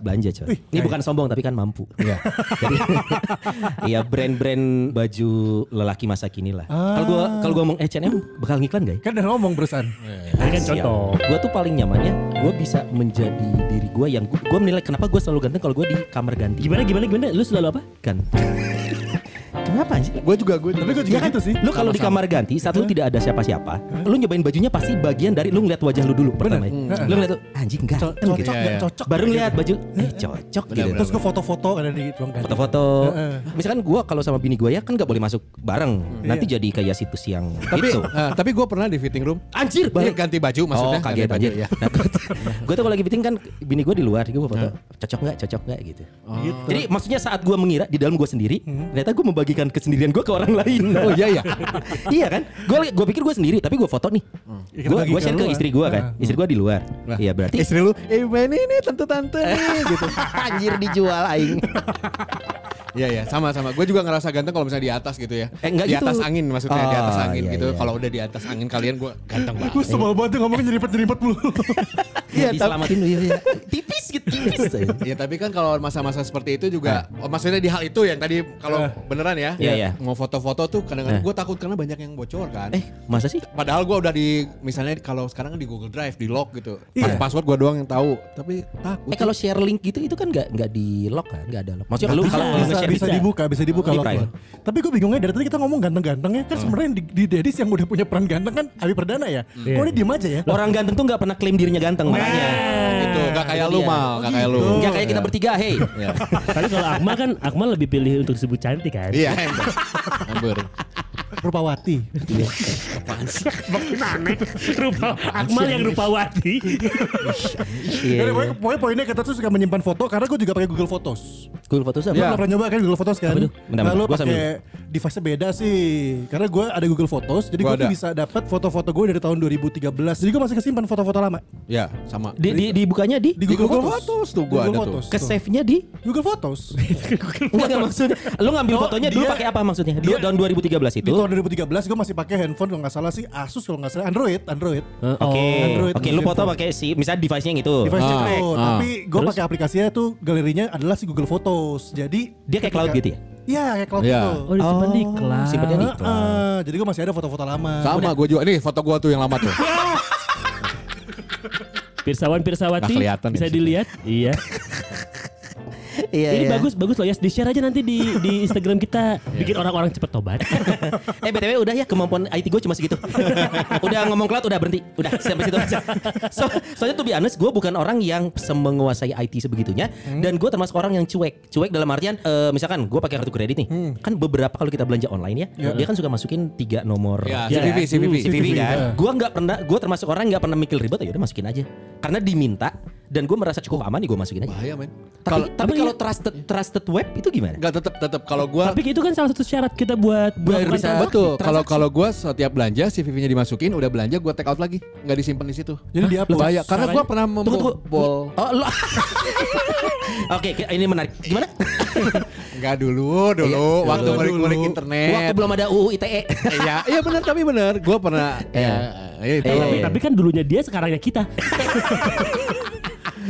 Belanja coy. Ini bukan sombong tapi kan mampu. Iya. Jadi iya brand-brand baju lelaki masa kini lah. Kalau gue kalau gue ngomong H&M bakal ngiklan gak ya? Kan udah ngomong berusan. Ini kan contoh. Gue tuh paling nyamannya gue bisa menjadi diri gue yang gue menilai kenapa gue selalu ganteng kalau gue di kamar ganti. Gimana gimana gimana? Lu selalu apa? Ganteng. Kenapa sih? Gue juga gue. Tapi gue juga gitu sih. Lu kalau di kamar ganti saat lu tidak ada siapa-siapa, lu nyobain bajunya pasti bagian dari lu ngeliat wajah lu dulu pertama. Lu ngeliat anjing ganteng Cocok gitu. nggak cocok. Baru ngeliat baju, eh cocok gitu. Terus gue foto-foto ada di ruang ganti. foto-foto. Misalkan gua kalau sama bini gua ya kan nggak boleh masuk bareng. Nanti jadi kayak situs yang Tapi itu. eh, tapi gue pernah di fitting room. Anjir, Balik balik. ganti baju maksudnya. oh kaget anjir. ya. Nah, gue tuh kalau lagi fitting kan bini gue di luar, gue foto cocok nggak, cocok nggak gitu. Jadi maksudnya saat gue mengira di dalam gue sendiri, ternyata gue membagikan kesendirian gue ke orang lain. Oh iya iya. iya kan? Gue gue pikir gue sendiri, tapi gue foto nih. Gue bagi gue ke share ke luar. istri gue kan. Istri gue di luar. Nah, Iya berarti Istri lu, eh ini nih tante-tante nih gitu. anjir dijual aing. Iya iya sama sama. Gue juga ngerasa ganteng kalau misalnya di atas gitu ya. Eh, enggak di gitu. atas angin maksudnya di atas Oh, angin iya, gitu. iya. Kalau udah di atas angin kalian gue ganteng banget. Gue sebel banget tuh ngomongnya nyeripet-nyeripet mulu. Iya, diselamatin dulu ya. Tipis gitu, tipis. Iya tapi kan kalau masa-masa seperti itu juga, oh, maksudnya di hal itu yang tadi kalau beneran ya, Iya, iya. mau foto-foto tuh kadang-kadang Eh. gue takut karena banyak yang bocor kan. Eh, masa sih? Padahal gue udah di, misalnya kalau sekarang kan di Google Drive di lock gitu, Iya. Pas- password gue doang yang tahu. Tapi takut. Eh kalau share link gitu itu kan nggak nggak di lock kan, nggak ada lock. Maksudnya lu Bisa, kalau bisa, nge-share bisa dibuka, bisa dibuka private. Tapi gue bingungnya dari tadi kita ngomong ganteng-gantengnya kan sebenarnya di, di Dedis yang udah punya peran ganteng kan Abi Perdana ya. Kok dia diem aja ya? Orang ganteng tuh nggak pernah klaim dirinya ganteng makanya. Itu gak kayak lu dia. mal, gak kayak lu. Nggak kayak kita bertiga, hey. Iya. Tapi kalau Akmal kan Akmal lebih pilih untuk disebut cantik kan. Iya, ember. Rupawati. Makin aneh. Rupa Akmal yang rupawati. Iya. Jadi pokoknya, pokoknya poinnya kita tuh suka menyimpan foto karena gue juga pakai Google Photos. Google Photos apa? Lu Iya. pernah nyoba kan Google Photos kan? Nah, sambil- pakai device-nya beda sih. Karena gue ada Google Photos, jadi Gua gue bisa dapat foto-foto gue dari tahun 2013. Jadi gue masih kesimpan foto-foto lama Ya, sama. Di, di, dibukanya di, di Di Google, Google Photos tuh gua Google ada tuh. Photos. ke save-nya di Google Photos. Enggak maksudnya. Lu ngambil Oh, fotonya dulu pakai apa maksudnya? Dia- tahun 2013 itu. Di tahun 2013 gue masih pakai handphone kalau nggak salah sih Asus kalau nggak salah Android, Android. Oke. Oh, Android Oke, lu foto pakai si misalnya device-nya yang itu. Device Ah, itu, ah. tapi gue pakai aplikasinya tuh galerinya adalah si Google Photos. Jadi Dia kayak cloud gitu ya? Iya kayak cloud Iya. gitu. Oh disimpan di kelas. simpannya di Ah, ah, jadi gue masih ada foto-foto lama. Sama gue juga. Nih foto gue tuh yang lama tuh. Pirsawan Pirsawati bisa dilihat. Iya. Iya. Ini bagus bagus loh ya. Di share aja nanti di di Instagram kita. Bikin orang-orang cepet tobat. eh BTW udah ya kemampuan IT gue cuma segitu. udah ngomong cloud udah berhenti. Udah sampai situ aja. So, soalnya tuh be honest gue bukan orang yang menguasai IT sebegitunya dan gue termasuk orang yang cuek. Cuek dalam artian eh, misalkan gue pakai kartu kredit nih. Kan beberapa kalau kita belanja online ya, dia kan suka masukin tiga nomor Ya, Ya, CVV, CVV. CVV kan. ya. Gue nggak pernah, gue termasuk orang nggak pernah mikir ribet ya udah masukin aja. Karena diminta dan gue merasa cukup aman nih gue masukin aja. Bahaya men. Tapi Kalau tapi Apa kalau trusted trusted web itu gimana? nggak tetap tetap kalau gue Tapi itu kan salah satu syarat kita buat Biar melakukan bisa-. Betul. Kalau kalau gue setiap belanja CVV-nya dimasukin, udah belanja gue take out lagi, nggak disimpan di situ. Jadi dihapus. Bahaya. Karena gue pernah membobol. Oh. Oke, oke, ini menarik. Gimana? Enggak dulu, dulu. Iya. waktu Dulu, ngulik-ngulik internet. Waktu belum ada UU ITE. Iya, iya benar tapi benar. Gue pernah. Iya. Ya, itu. Iya, Tapi, iya. tapi kan dulunya dia sekarangnya kita.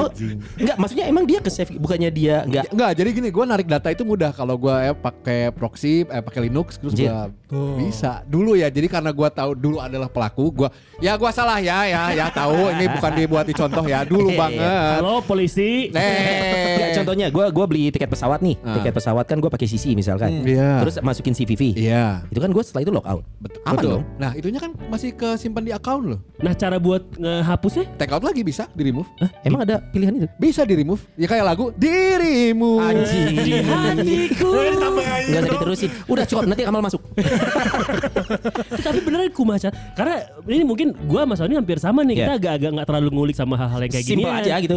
Oh, enggak, maksudnya emang dia ke save bukannya dia enggak Enggak, jadi gini, gue narik data itu mudah kalau gue ya pakai proxy, eh, pakai Linux, terus gue. Tuh. bisa. Dulu ya, jadi karena gue tahu dulu adalah pelaku, gue ya gue salah ya, ya, ya tahu ini bukan dibuat di contoh ya, dulu Iya, iya. banget. Halo polisi. Eh, contohnya gue gua beli tiket pesawat nih. Ah. Tiket pesawat kan gue pakai CC misalkan. Iya. Terus masukin CVV. Iya. Itu kan gue setelah itu logout. Bet- Aman betul. dong. Nah, itunya kan masih kesimpan di account loh. Nah cara buat ngehapusnya Take out lagi bisa di remove. Emang ada pilihan itu? Bisa di remove. Ya kayak lagu dirimu. Anjing. Di hatiku. Enggak usah diterusin. Udah cukup nanti Kamal masuk. Tapi beneran kumaha Chan. Karena ini mungkin gua sama Sony hampir sama nih. Kita Iya. agak-agak nggak terlalu ngulik sama hal-hal yang kayak gini. Simpel aja gitu.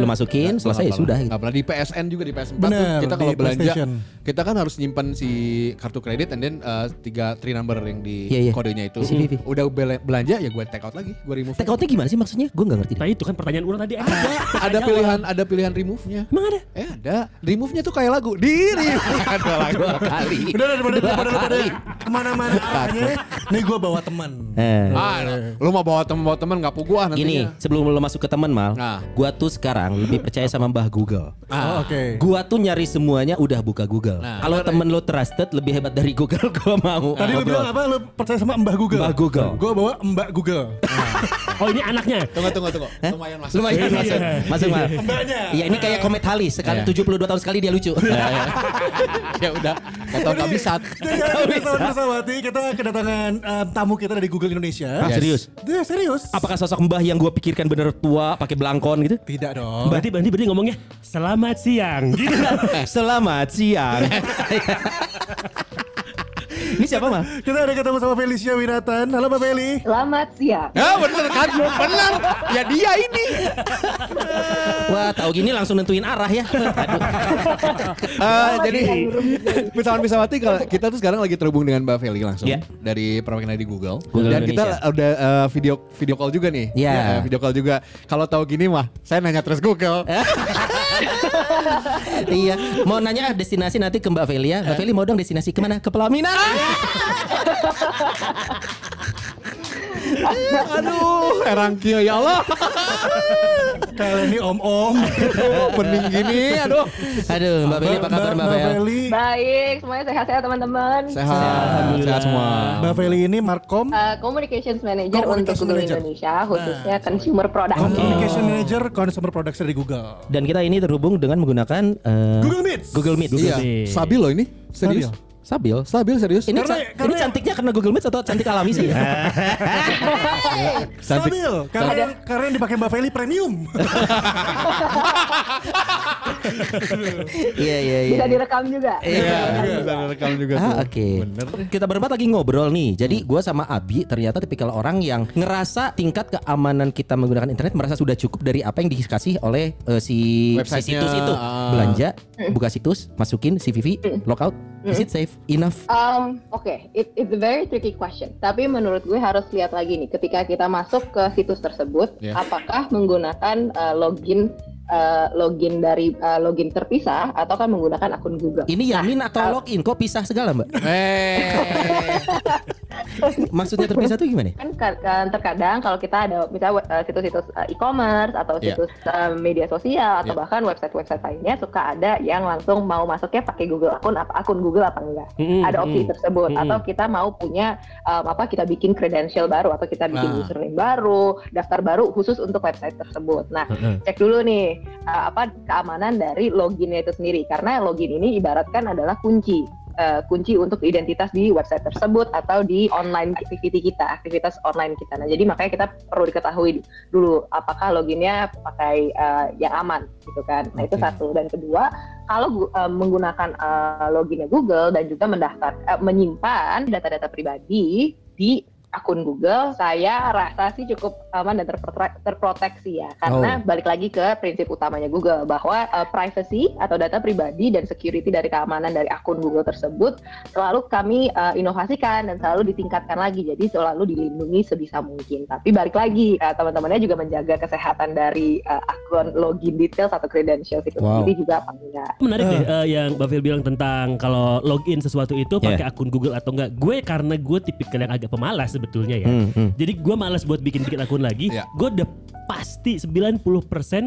Lu masukin, selesai ya sudah. gitu. Apalagi di PSN juga di PS4 tuh Bener, kita kalau belanja kita kan harus nyimpan si kartu kredit and then uh, tiga three number yang di Iya, iya. kodenya itu. Udah bela- belanja ya gue take out lagi, gue remove. Take outnya gimana sih maksudnya? Gue nggak ngerti. Nah itu kan pertanyaan orang tadi ada. Ada pilihan ada pilihan remove-nya. Emang ada? Eh ada. Remove-nya tuh kayak lagu. Diri. ada lagu. Kali. Udah daripada Dua daripada daripada kali. ke mana-mana arahnya. Nih gue bawa teman. Eh. Ah, lu mau bawa temen bawa temen nggak pugu ah Gini, nantinya. sebelum lo masuk ke teman mal, Nah. gua tuh sekarang lebih percaya sama Mbah Google. Oh, Oke. Gua tuh nyari semuanya udah buka Google. Nah, Kalau temen lo trusted lebih hebat dari Google, gua mau. Tadi lu bilang apa? Lu percaya sama Mbah Google? Mbah Google. Gue bawa Mbak Google. Oh ini anaknya. Tunggu tunggu tunggu. Lumayan masuk. Lumayan masuk, masuk mal. Mbaknya. Iya ini kayak Komet Halis sekali Iya. 72 tahun sekali dia lucu. ya udah. Gak tau gak bisa. Jadi bersawati kita kedatangan eh, tamu kita dari Google Indonesia. Ah, serius? Dia serius? Apakah sosok Mbah yang gua pikirkan bener tua, pakai belangkon gitu? Tidak dong. Berarti berarti berarti ngomongnya selamat siang. Gitu. Selamat siang. Ini siapa mal? Kita ada ketemu sama Felicia Winatan. Halo Mbak Feli. Selamat siang. Ya bener kan? Bener. Ya dia ini. Wah tahu gini langsung nentuin arah ya. Aduh. Eh, jadi Pisawan Pisawati kalau kita tuh sekarang lagi terhubung dengan Mbak Feli langsung Iya. dari perwakilan di Google. Google Dan kita udah eh, video video call juga nih. Iya. Ya, video call juga. Kalau tahu gini mah saya nanya terus Google. iya, mau nanya destinasi nanti ke Mbak Feli ya. Mbak Feli mau dong destinasi ke mana? Ke Pelaminan. Aduh, herangkio ya Allah. Kalian ini om-om. Bening gini, aduh. Aduh, Mbak Feli apa kabar Mbak Feli? Feli. Baik, semuanya sehat-sehat teman-teman. Sehat, sehat semua. Mbak Feli ini Markom. Uh, Communications Manager untuk Google Manager. Indonesia, khususnya Consumer Product. Communication Manager Consumer Products dari Google. Dan kita ini terhubung dengan menggunakan eh, Google Meet. Google Meet. Iya, Meet. stabil loh ini. Serius. Stabil. Stabil serius. Ini, Karena- ca- karena- ini cantiknya karena Google Meet atau cantik alami sih? Cantik. Stabil. Karena yang, karena yang dipakai Mbak Feli premium. Iya iya iya. Bisa direkam juga. Iya. Bisa rekam juga tuh. Ah oke. Kita berempat lagi ngobrol nih. Jadi Hmm. gua sama Abi ternyata tipikal orang yang ngerasa tingkat keamanan kita menggunakan internet merasa sudah cukup dari apa yang dikasih oleh eh, si, si situs itu. ah. Belanja, buka situs, masukin CVV, logout. Is it safe enough? Um, Oke, it, it's a very tricky question. Tapi menurut gue harus lihat lagi nih, ketika kita masuk ke situs tersebut, Yeah. apakah menggunakan uh, login uh, login dari uh, login terpisah atau kan menggunakan akun Google. Ini yamin Nah, atau uh, login? Kok pisah segala mbak? Eh. Maksudnya terpisah tuh gimana? kan ka- kan terkadang kalau kita ada misalnya uh, situs-situs uh, e-commerce atau Iya. situs uh, media sosial atau Iya. bahkan website-website lainnya suka ada yang langsung mau masuknya pakai Google akun apa akun Google apa enggak Mm-mm, ada opsi tersebut Mm-mm. atau kita mau punya um, apa kita bikin credential baru atau kita bikin Nah. username baru daftar baru khusus untuk website tersebut nah cek dulu nih uh, apa keamanan dari loginnya itu sendiri. Karena login ini ibaratkan adalah kunci uh, kunci untuk identitas di website tersebut atau di online activity kita aktivitas online kita. Nah jadi makanya kita perlu diketahui dulu apakah loginnya pakai uh, yang aman gitu kan. Nah itu Oke. satu. Dan kedua kalau uh, menggunakan uh, loginnya Google dan juga mendaftar uh, menyimpan data-data pribadi di akun Google, saya rasa sih cukup aman dan terprote- terproteksi ya. Karena balik lagi ke prinsip utamanya Google bahwa uh, privacy atau data pribadi dan security dari keamanan dari akun Google tersebut selalu kami uh, inovasikan dan selalu ditingkatkan lagi. Jadi selalu dilindungi sebisa mungkin. Tapi balik lagi uh, teman-temannya juga menjaga kesehatan dari uh, akun login details atau credentials itu Wow. sendiri juga apa enggak. Menarik deh eh, yang Bafil bilang tentang kalau login sesuatu itu pakai akun Google atau enggak. Gue karena gue tipikal yang agak pemalas sebetulnya ya. Hmm, hmm. Jadi gue malas buat bikin-bikin akun lagi. Iya. Gue udah pasti 90%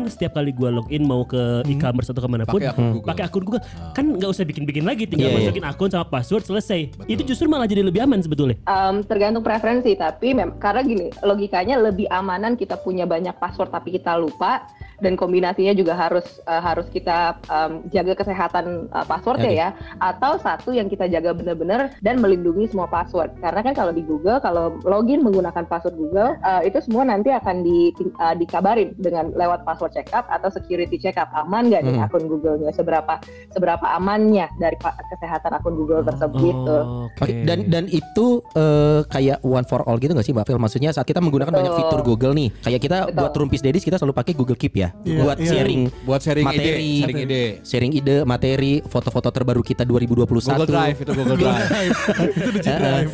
setiap kali gue login mau ke e-commerce atau ke mana pun Pakai akun Google. pakai akun Google kan nggak usah bikin-bikin lagi tinggal Iya, iya. masukin akun sama password selesai Betul. itu justru malah jadi lebih aman sebetulnya Um, tergantung preferensi tapi mem karena gini logikanya lebih amanan kita punya banyak password tapi kita lupa dan kombinasinya juga harus uh, harus kita um, jaga kesehatan uh, passwordnya Oke. ya atau satu yang kita jaga benar-benar dan melindungi semua password karena kan kalau di Google kalau login menggunakan password Google uh, itu semua nanti akan di, uh, dikabarin dengan lewat password checkup atau security checkup aman nggak nih Hmm. akun Google-nya seberapa seberapa amannya dari kesehatan akun Google tersebut gitu. Oh, Oke, dan dan itu eh, kayak one for all gitu nggak sih Mbak Phil? Maksudnya saat kita menggunakan Betul. banyak fitur Google nih, kayak kita Betul. buat Rumpis Dedis kita selalu pakai Google Keep ya, Iya, buat iya. sharing Buat sharing ide, materi, sharing ide. sharing ide, materi, foto-foto terbaru kita 2021. Google Drive itu Google Drive. itu di Drive.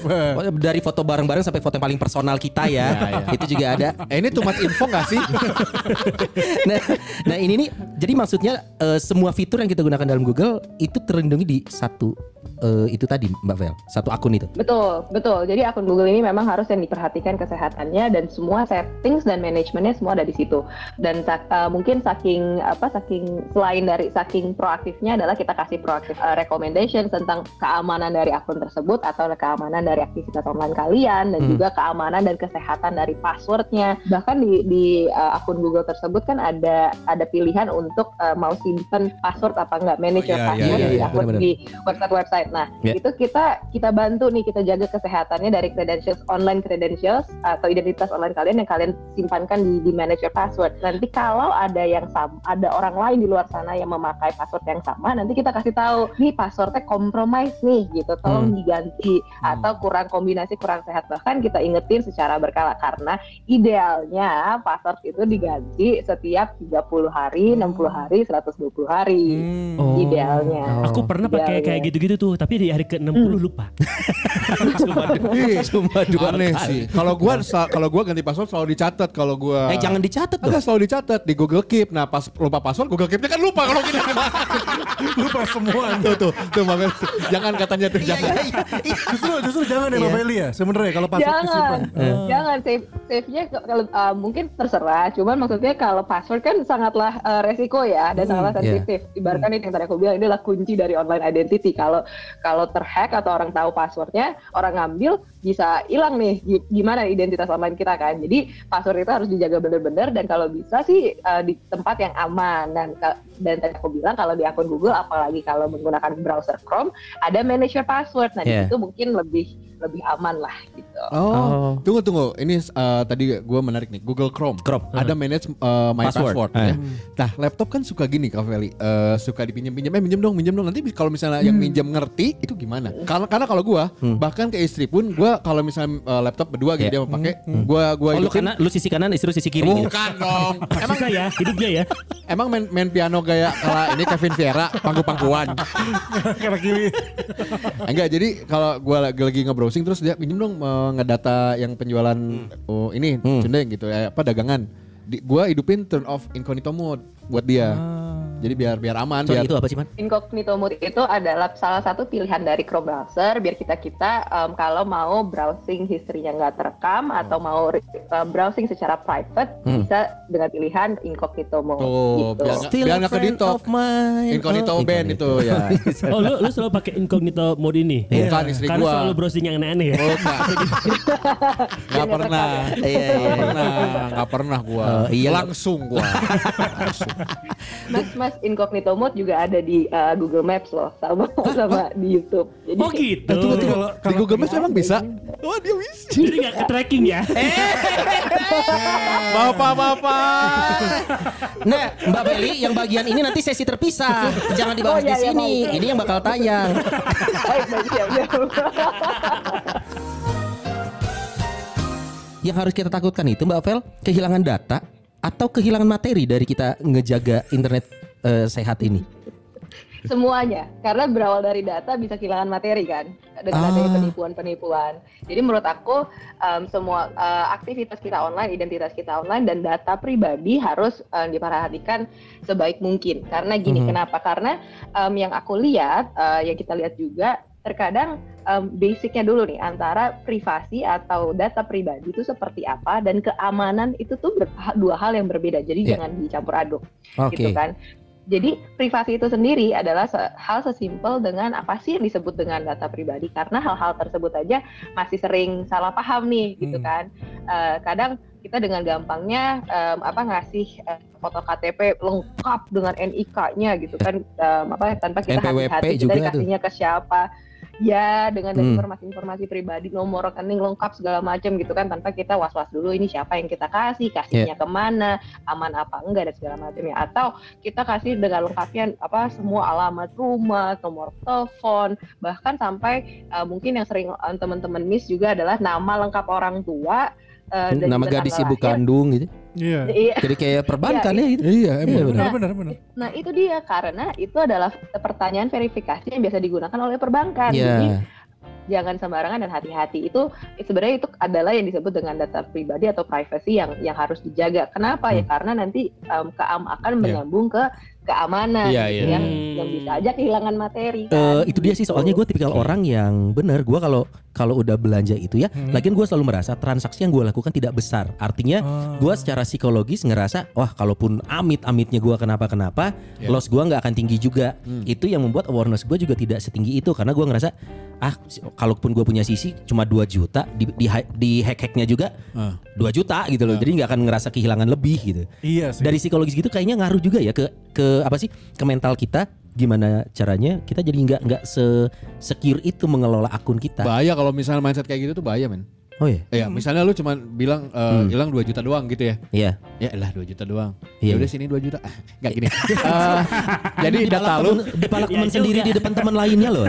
Dari foto bareng-bareng sampai foto yang paling personal kita ya, Ya, ya. itu juga ada. eh ini much info gak sih? nah, nah ini nih, jadi maksudnya eh, semua fitur yang kita gunakan dalam Google itu terlindungi di satu eh, itu tadi Mbak Vel, satu akun itu. Betul, betul. Jadi akun Google ini memang harus yang diperhatikan kesehatannya dan semua settings dan manajemennya semua ada di situ. Dan uh, mungkin saking apa saking selain dari saking proaktifnya adalah kita kasih proaktif uh, recommendation tentang keamanan dari akun tersebut atau keamanan dari aktivitas online kalian dan Hmm. juga keamanan dan kesehatan dari passwordnya. Bahkan di di uh, akun Google tersebut kan ada ada pilihan untuk uh, mau simpen password apa enggak manage Oh, iya, iya, password iya, di iya, akun benar-benar. di website-website. Nah, Ya. itu kita kita bantu nih kita jaga kesehatannya dari credentials online credentials atau identitas online kalian yang kalian simpankan di, di manage your password. Nanti kalau ada yang sama, ada orang lain di luar sana yang memakai password yang sama, nanti kita kasih tahu nih passwordnya compromise nih gitu, tolong Hmm. diganti atau kurang kombinasi kurang sehat bahkan kita ingetin secara berkala karena idealnya password itu diganti setiap 30 hari, 60 hari, 120 hari. Oh. Idealnya. Aku pernah pakai kayak gitu-gitu tuh, tapi di hari ke-60 lupa. cuma, cuma dua Aneh kali. sih. Kalau gua kalau gua ganti password selalu dicatat kalau gua Eh jangan dicatat dong. Enggak selalu dicatat di Google Keep. Nah pas lupa password Google Keep-nya kan lupa kalau kita Lupa semua. tuh tuh tuh makanya jangan katanya tuh jangan. Justru justru jangan ya Mbak Iya. Feli ya sebenarnya kalau password jangan disimpan. jangan save save nya kalau uh, mungkin terserah cuman maksudnya kalau password kan sangatlah uh, resiko ya dan sangatlah sensitif ibaratkan ini yang tadi aku bilang ini adalah kunci dari online identity kalau kalau terhack atau orang tahu passwordnya orang ngambil bisa hilang nih Gi- gimana identitas online kita kan. Jadi password itu harus dijaga benar-benar dan kalau bisa sih uh, di tempat yang aman dan dan tadi aku bilang kalau di akun Google apalagi kalau menggunakan browser Chrome ada manage your password nah Yeah. di situ mungkin lebih lebih aman lah gitu Oh, tunggu tunggu. Ini uh, tadi gua menarik nih. Google Chrome. Chrome. Ada manage uh, my Password. password. Eh. ya. Nah, laptop kan suka gini Kak Feli. Uh, suka dipinjam-pinjam. Eh minjem dong, minjem dong. Nanti kalau misalnya yang minjem ngerti itu gimana? Karena karena kalau gua bahkan ke istri pun gua kalau misalnya uh, laptop berdua gitu dia mau pakai, gua gua Oh lu hidupin. kanan, lu sisi kanan, istri lu sisi kiri. gitu. Bukan dong. Emang ya hidupnya ya. Emang main, main piano gaya kalah ini Kevin Vieira pangku-pangkuan. Karena kiri. Enggak, jadi kalau gua lagi, lagi nge-browsing terus dia pinjem dong eh, ngedata yang penjualan oh ini Hmm. cendeng gitu ya apa dagangan. Di, gua hidupin turn off incognito mode buat dia. Jadi biar biar aman Sorry biar itu apa sih man? Incognito mode itu adalah salah satu pilihan dari Chrome browser biar kita kita em, kalau mau browsing historinya nggak terekam atau mau eh, browsing secara private Hmm. bisa dengan pilihan incognito mode. Tuh, gitu. biar nggak- Still biar mine. incognito Oh, band itu ya. Oh lu, lu selalu pakai incognito mode ini? Bukan istri Karena gua. selalu browsing yang aneh-aneh ya? Bukan. Gak pernah. Iya, iya, Gak iya. pernah. Gak pernah gua. Oh, iya. Langsung gua. Mas Mas incognito mode juga ada di eh, Google Maps loh sama sama di YouTube. Jadi Oh gitu. Eh, tunggu, tunggu. Kalau- Di Google Maps emang bisa? Oh dia bisa. Jadi gak ke tracking ya? Bapak-bapak. Nah, Mbak Beli, yang bagian ini nanti sesi terpisah. Jangan dibahas Oh, iya, di iya, sini. baik. Ini yang bakal tayang. baik baik siap, siap. yang harus kita takutkan itu Mbak Vel, kehilangan data atau kehilangan materi dari kita ngejaga internet eh, sehat ini. Semuanya, karena berawal dari data bisa kehilangan materi kan, dengan Ah. adanya penipuan-penipuan. Jadi menurut aku em, semua eh, aktivitas kita online, identitas kita online dan data pribadi harus em, diperhatikan sebaik mungkin. Karena gini, Mhm. kenapa? Karena em, yang aku lihat, eh, yang kita lihat juga terkadang em, basicnya dulu nih antara privasi atau data pribadi itu seperti apa dan keamanan itu tuh ber- dua hal yang berbeda. Jadi Iya. jangan dicampur aduk Oke. gitu kan. Jadi privasi itu sendiri adalah se- hal sesimpel dengan apa sih yang disebut dengan data pribadi karena hal-hal tersebut aja masih sering salah paham nih gitu Hmm. kan. eh, kadang kita dengan gampangnya em, apa ngasih eh, foto KTP lengkap dengan NIK-nya gitu kan em, apa tanpa kita hati-hati kita tuh. dikasihnya ke siapa ya dengan Hmm. informasi-informasi pribadi nomor rekening lengkap segala macam gitu kan tanpa kita was-was dulu ini siapa yang kita kasih kasihnya ke mana aman apa enggak dan segala macamnya atau kita kasih dengan lengkapnya apa semua alamat rumah nomor telepon bahkan sampai uh, mungkin yang sering uh, teman-teman miss juga adalah nama lengkap orang tua uh, dan Nama gadis ibu lahir. kandung gitu. Iya. Iya. Jadi kayak perbankan ya gitu. Iya, Iya, emang. benar. Benar, benar, benar. Nah itu dia karena itu adalah pertanyaan verifikasi yang biasa digunakan oleh perbankan. Iya. Jadi jangan sembarangan dan hati-hati itu sebenarnya itu adalah yang disebut dengan data pribadi atau privacy yang yang harus dijaga. Kenapa ya? Karena nanti um, keam akan menyambung ke keamanan Iya, gitu iya. yang Hmm. yang bisa aja kehilangan materi. Eh, kan, itu dia sih soalnya gue tipikal orang yang bener gue kalau kalau udah belanja itu ya Hmm. lagian gue selalu merasa transaksi yang gue lakukan tidak besar artinya Ah. gue secara psikologis ngerasa wah kalaupun amit-amitnya gue kenapa-kenapa Ya. loss gue nggak akan tinggi juga Hmm. itu yang membuat awareness gue juga tidak setinggi itu karena gue ngerasa ah kalaupun gue punya sisi cuma 2 juta di di, di hack-hacknya juga Ah. 2 juta gitu loh Ah. jadi nggak akan ngerasa kehilangan lebih gitu Iya sih. dari psikologis gitu kayaknya ngaruh juga ya ke ke apa sih ke mental kita gimana caranya kita jadi nggak nggak se secure itu mengelola akun kita Bahaya kalau misalnya mindset kayak gitu tuh bahaya men. Oh ya Iya, misalnya lu cuma bilang eh, Hmm. hilang 2 juta doang gitu ya. iya Ya elah 2 juta doang. Iya, Ya udah iya. sini 2 juta. Ah, Enggak gini. Eh, jadi Di data lu di palak Iya teman sendiri di depan teman lainnya loh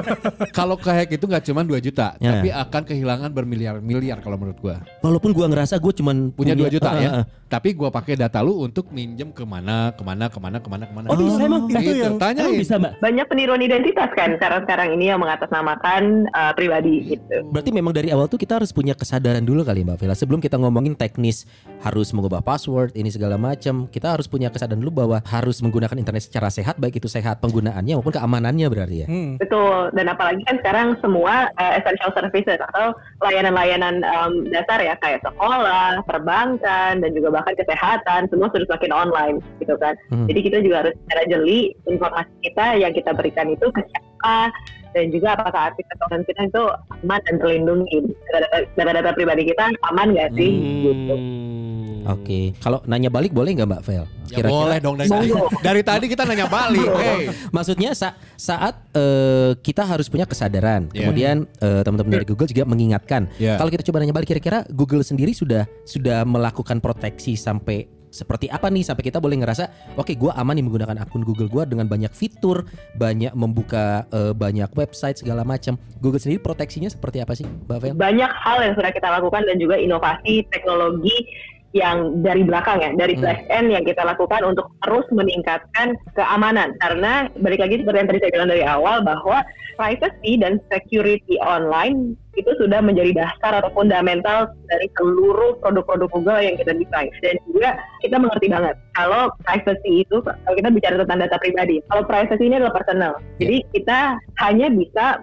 kalau ke hack itu nggak cuma 2 juta, Ya. tapi akan kehilangan bermiliar-miliar kalau menurut gua. walaupun gua ngerasa gue cuman Punya 2 juta Ah, ya. ah, ah. Tapi gua pakai data lu untuk minjem ke mana, ke mana, ke mana, ke mana, ke mana. Oh bisa emang? itu Gitu, yang. Emang bisa mbak? banyak peniruan identitas kan sekarang sekarang ini yang mengatasnamakan uh, pribadi gitu. Berarti memang dari awal tuh kita harus punya kesadaran dulu kali Mbak Vela. Sebelum kita ngomongin teknis harus mengubah password ini segala macam, kita harus punya kesadaran dulu bahwa harus menggunakan internet secara sehat baik itu sehat penggunaannya maupun keamanannya berarti ya. Hmm. Betul, dan apalagi kan sekarang semua uh, essential services atau layanan-layanan um, dasar ya kayak sekolah, perbankan, dan juga bahkan kesehatan, semua sudah semakin online gitu kan. Hmm. Jadi kita juga harus secara jeli informasi kita yang kita berikan itu ke siapa dan juga apakah arti keuangan kita itu aman dan terlindungi. Data- Data-data pribadi kita aman nggak sih? Gitu. Hmm. Oke, kalau nanya balik boleh nggak Mbak Vel? Ya boleh dong dari, dari tadi kita nanya balik. Hey. Maksudnya sa- saat eh, kita harus punya kesadaran, Iya. kemudian eh, teman-teman dari Google juga mengingatkan. Iya. Kalau kita coba nanya balik, kira-kira Google sendiri sudah sudah melakukan proteksi sampai seperti apa nih sampai kita boleh ngerasa, oke, gua aman nih menggunakan akun Google gua dengan banyak fitur, banyak membuka eh, banyak website segala macam. Google sendiri proteksinya seperti apa sih, Mbak Vel? banyak hal yang sudah kita lakukan dan juga inovasi teknologi yang dari belakang ya, dari Hmm. back end yang kita lakukan untuk terus meningkatkan keamanan. Karena balik lagi seperti yang tadi saya bilang dari awal bahwa privacy dan security online itu sudah menjadi dasar atau fundamental dari seluruh produk-produk Google yang kita desain. Dan juga kita mengerti banget kalau privacy itu, kalau kita bicara tentang data pribadi, kalau privacy ini adalah personal. Jadi kita hanya bisa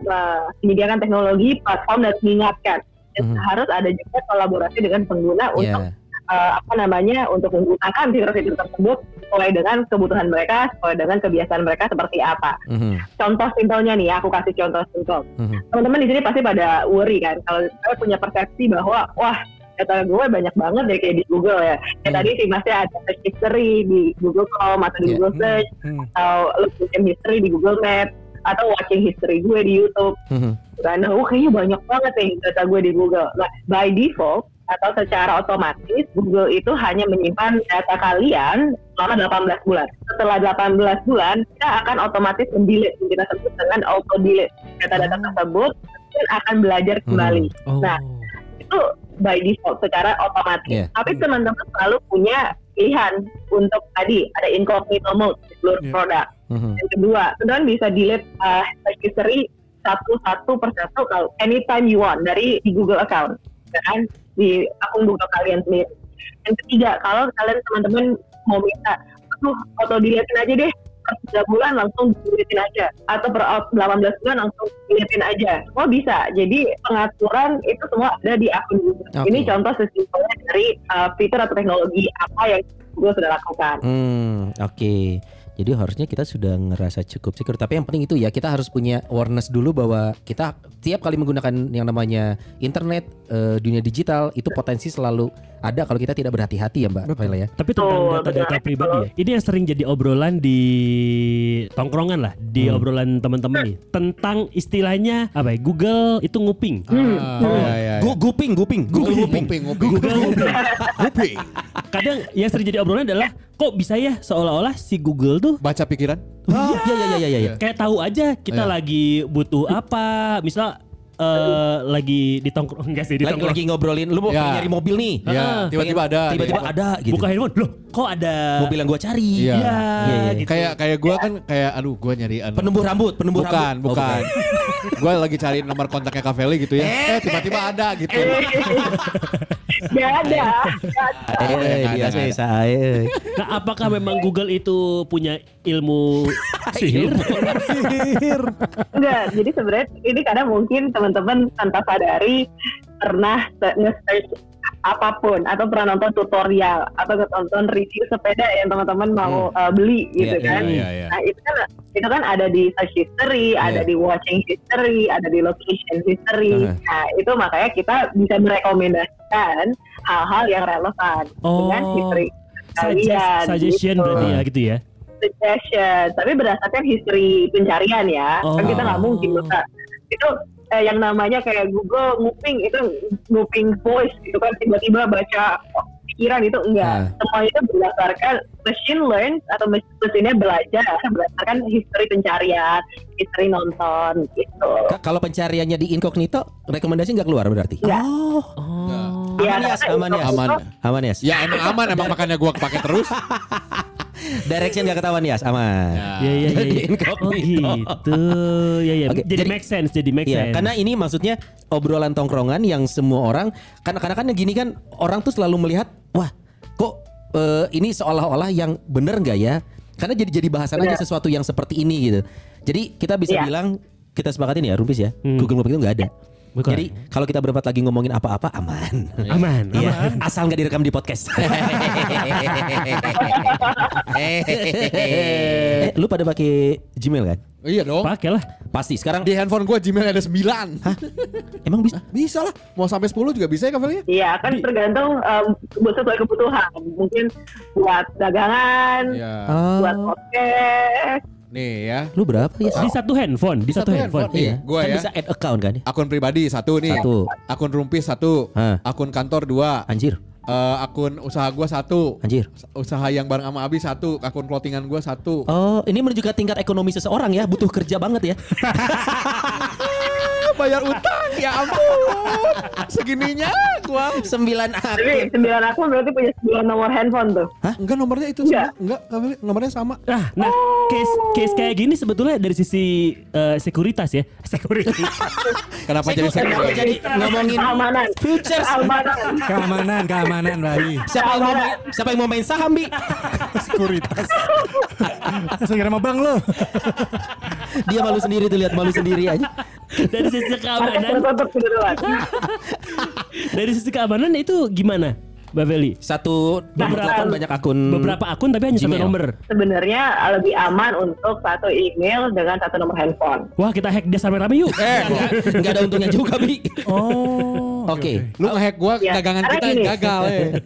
menyediakan teknologi, platform, dan mengingatkan. Dan Mhm. harus ada juga kolaborasi dengan pengguna untuk Ya, uh, apa namanya untuk menggunakan fitur-fitur tersebut sesuai dengan kebutuhan mereka, sesuai dengan kebiasaan mereka seperti apa. mhm, Contoh simpelnya nih, aku kasih contoh simpel. mhm. Teman-teman di sini pasti pada worry kan, kalau saya punya persepsi bahwa wah data gue banyak banget deh kayak di Google ya. Kayak Hmm. tadi sih masih ada search history di Google Chrome atau di Iya. Google Search, Hmm. atau login history di Google Maps, atau watching history gue di YouTube. mhm. Karena oh kayaknya banyak banget nih data gue di Google. Nah, by default atau secara otomatis Google itu hanya menyimpan data kalian selama 18 bulan. Setelah 18 bulan, kita akan otomatis mendelete kita sebut dengan auto delete. Data-data tersebut kemudian akan belajar kembali. Oh. Nah, Itu by default secara otomatis. Iya. Tapi teman-teman selalu punya pilihan untuk tadi ada incognito mode di seluruh Iya. produk. Mhm. Yang kedua, teman-teman bisa delete uh, history satu-satu persatu kalau anytime you want dari di Google account, kan di akun Google kalian sendiri. Yang ketiga, kalau kalian teman-teman mau minta, aduh auto deletein aja deh per 3 bulan langsung deletein aja atau per 18 bulan langsung deletein aja. Semua bisa. Jadi pengaturan itu semua ada di akun Google. Oke. Ini contoh sesimpelnya dari uh, fitur atau teknologi apa yang Google sudah lakukan. Hmm, oke. Jadi harusnya kita sudah ngerasa cukup secure. Tapi yang penting itu ya kita harus punya awareness dulu bahwa kita tiap kali menggunakan yang namanya internet, eh, dunia digital itu potensi selalu ada kalau kita tidak berhati-hati ya Mbak Faila ya. Tapi tentang data-data pribadi ya. Ini yang sering jadi obrolan di tongkrongan lah, di Hmm. obrolan teman-teman nih. Tentang istilahnya apa ya? Google itu nguping. Ah, iya, iya, Gu- guping, guping, Google guping. Nguping, nguping. Google nguping. Nguping. Kadang yang sering jadi obrolan adalah kok bisa ya seolah-olah si Google tuh Baca pikiran. Oh, iya iya iya iya iya. kayak tahu aja kita Iya. lagi butuh apa. Misal eh, lagi di tongkrong enggak sih di Lagi, tongkrong. lagi ngobrolin lu mau Ya. pengen nyari mobil nih. Ya, Ah, tiba-tiba ada. Tiba-tiba ada gitu. Buka handphone, loh kok ada mobil yang gua cari. Iya. Ya, Iya, iya. gitu. Kayak kayak gua kan kayak aduh gua nyari anu. Penumbuh rambut, penumbuh bukan, rambut. Oh, bukan. gua lagi cari nomor kontaknya Kaveli gitu ya. Eh, tiba-tiba ada gitu. Gak ada. Eh, Nggak ada, biasa nggak ada. saya. Nah, apakah memang Google itu punya ilmu sihir? Sihir. Enggak, jadi sebenarnya ini karena mungkin teman-teman tanpa sadari pernah se- nge-search apa pun atau pernah nonton tutorial atau nonton review sepeda yang teman-teman mau uh, beli gitu Iya, kan. iya, iya. Nah itu kan itu kan ada di search history, ada Iya. di watching history, ada di location history. Uh-huh. Nah itu makanya kita bisa merekomendasikan hal-hal yang relevan dengan Oh, history Suggest, kalian. suggestion gitu berarti ya gitu ya. Suggestion tapi berdasarkan history pencarian ya Oh. kan kita nggak mungkin bisa itu eh, yang namanya kayak Google nguping itu nguping voice gitu kan tiba-tiba baca pikiran itu enggak Ah. semua itu berdasarkan machine learn atau mes- mesinnya belajar berdasarkan history pencarian history nonton gitu Ka- Kalau pencariannya di incognito, rekomendasi nggak keluar berarti? Enggak. Oh, Oh. Ya, aman ya, aman ya, Aman. aman ya. Ya emang aman emang makanya gua pakai terus. Direction nggak ketahuan ya, aman. Ya. Ya ya ya. Di ya. incognito. Oh gitu. Ya ya. Oke, jadi, jadi- make sense, jadi make Iya, sense. karena ini maksudnya obrolan tongkrongan yang semua orang karena karena kan gini kan orang tuh selalu melihat wah kok eh, ini seolah-olah yang bener nggak ya? Karena jadi jadi bahasan aja Benar. sesuatu yang seperti ini gitu. Jadi kita bisa Iya. bilang kita sepakatin ya Rumpis ya, Hmm. Google Map itu nggak ada. Bukan. Jadi kalau kita berempat lagi ngomongin apa-apa aman. aman. Iya, asal nggak direkam di podcast. eh, lu pada pakai Gmail kan? Oh, iya dong. Pakai lah. Pasti. Sekarang Di handphone gua Gmail ada 9. emang bisa? Bisa lah. Mau sampai 10 juga bisa ya Kaveli? Iya kan tergantung um, sesuai kebutuhan mungkin buat dagangan Ya. buat podcast Nih ya. lu berapa ya? Di satu handphone, di satu, Satu handphone. handphone. Iya, Gua kan ya. bisa add account kan? Akun pribadi satu nih. Satu. Akun rumpis satu. Hah. Akun kantor dua. Anjir, Eh, akun usaha gua satu. anjir. Usaha yang bareng sama Abi satu. Akun clothingan gua satu. Oh, ini menunjukkan tingkat ekonomi seseorang ya, butuh kerja banget ya. bayar utang ya ampun. Segininya gua. Sembilan Jadi akun. sembilan akun berarti punya sembilan nomor handphone tuh. Enggak nomornya itu Enggak. sama. Enggak. Nomornya sama. Nah, nah case case kayak gini sebetulnya dari sisi eh, sekuritas ya. Sekuritas. Kenapa jadi sekali? jadi ngomongin keamanan futures? keamanan Keamanan, keamanan, Bayi. Siapa yang mau main, siapa yang mau main saham, Bi? Sekuritas. Segera sama bang lo. Dia malu sendiri tuh lihat malu sendiri aja. dari sisi Pakai keamanan, dari sisi keamanan itu gimana, Mbak Feli? Satu Beberapa- beberapa banyak akun Beberapa akun tapi hanya satu Gmail. nomor. Sebenarnya lebih aman untuk satu email dengan satu nomor handphone. Wah, kita hack dia rame-rame yuk. Eh, Enggak, enggak ada untungnya juga, Bi. Oh. Oke. lu ngehack gua Ya, dagangan karena kita gini. gagal eh.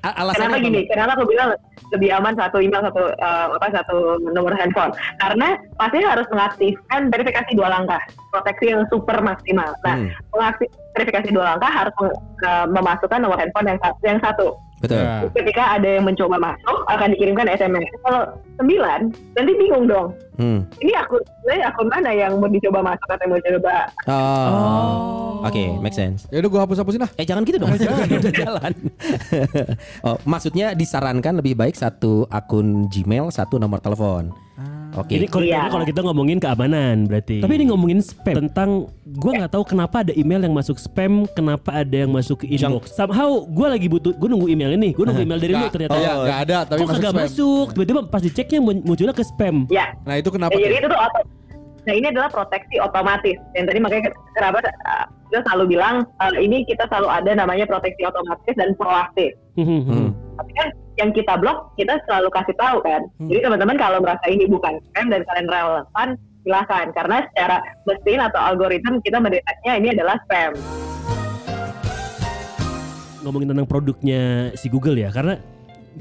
Alasannya Kenapa apa, gini? Kenapa aku bilang lebih aman satu email satu eh, apa satu nomor handphone? Karena pasti harus mengaktifkan verifikasi dua langkah, proteksi yang super maksimal. Nah, Hmm. mengaktif verifikasi dua langkah harus eh, memasukkan nomor handphone yang, yang satu. Betul. Ya. Ketika ada yang mencoba masuk, akan dikirimkan SMS. Kalau sembilan, nanti bingung dong. Hmm. Ini akun, ini akun mana yang mau dicoba masuk atau yang mau coba? Oh. Oke, make sense. Ya udah gua hapus-hapusin lah. Eh jangan gitu dong. Udah jalan. oh, maksudnya disarankan lebih baik satu akun Gmail, satu nomor telepon. Oke. Ini kalau Iya. ini kalau kita ngomongin keamanan berarti. Tapi ini ngomongin spam tentang gua nggak tahu kenapa ada email yang masuk spam, kenapa ada yang masuk ke inbox. Somehow gua lagi butuh gua nunggu email ini, gua nunggu email dari lu Nggak- ternyata. Iya, nggak ada tapi Kok masuk spam. masuk? Tiba-tiba pas diceknya mun- munculnya ke spam. Ya, Nah, itu kenapa? Ya, jadi itu tuh. Nah ini adalah proteksi otomatis. Yang tadi makanya kenapa uh, kita selalu bilang uh, ini kita selalu ada namanya proteksi otomatis dan proaktif. Hmm. Tapi kan yang kita blok kita selalu kasih tahu kan. Jadi teman-teman kalau merasa ini bukan spam dan kalian relevan silahkan karena secara mesin atau algoritma kita mendeteknya ini adalah spam. ngomongin tentang produknya si Google ya karena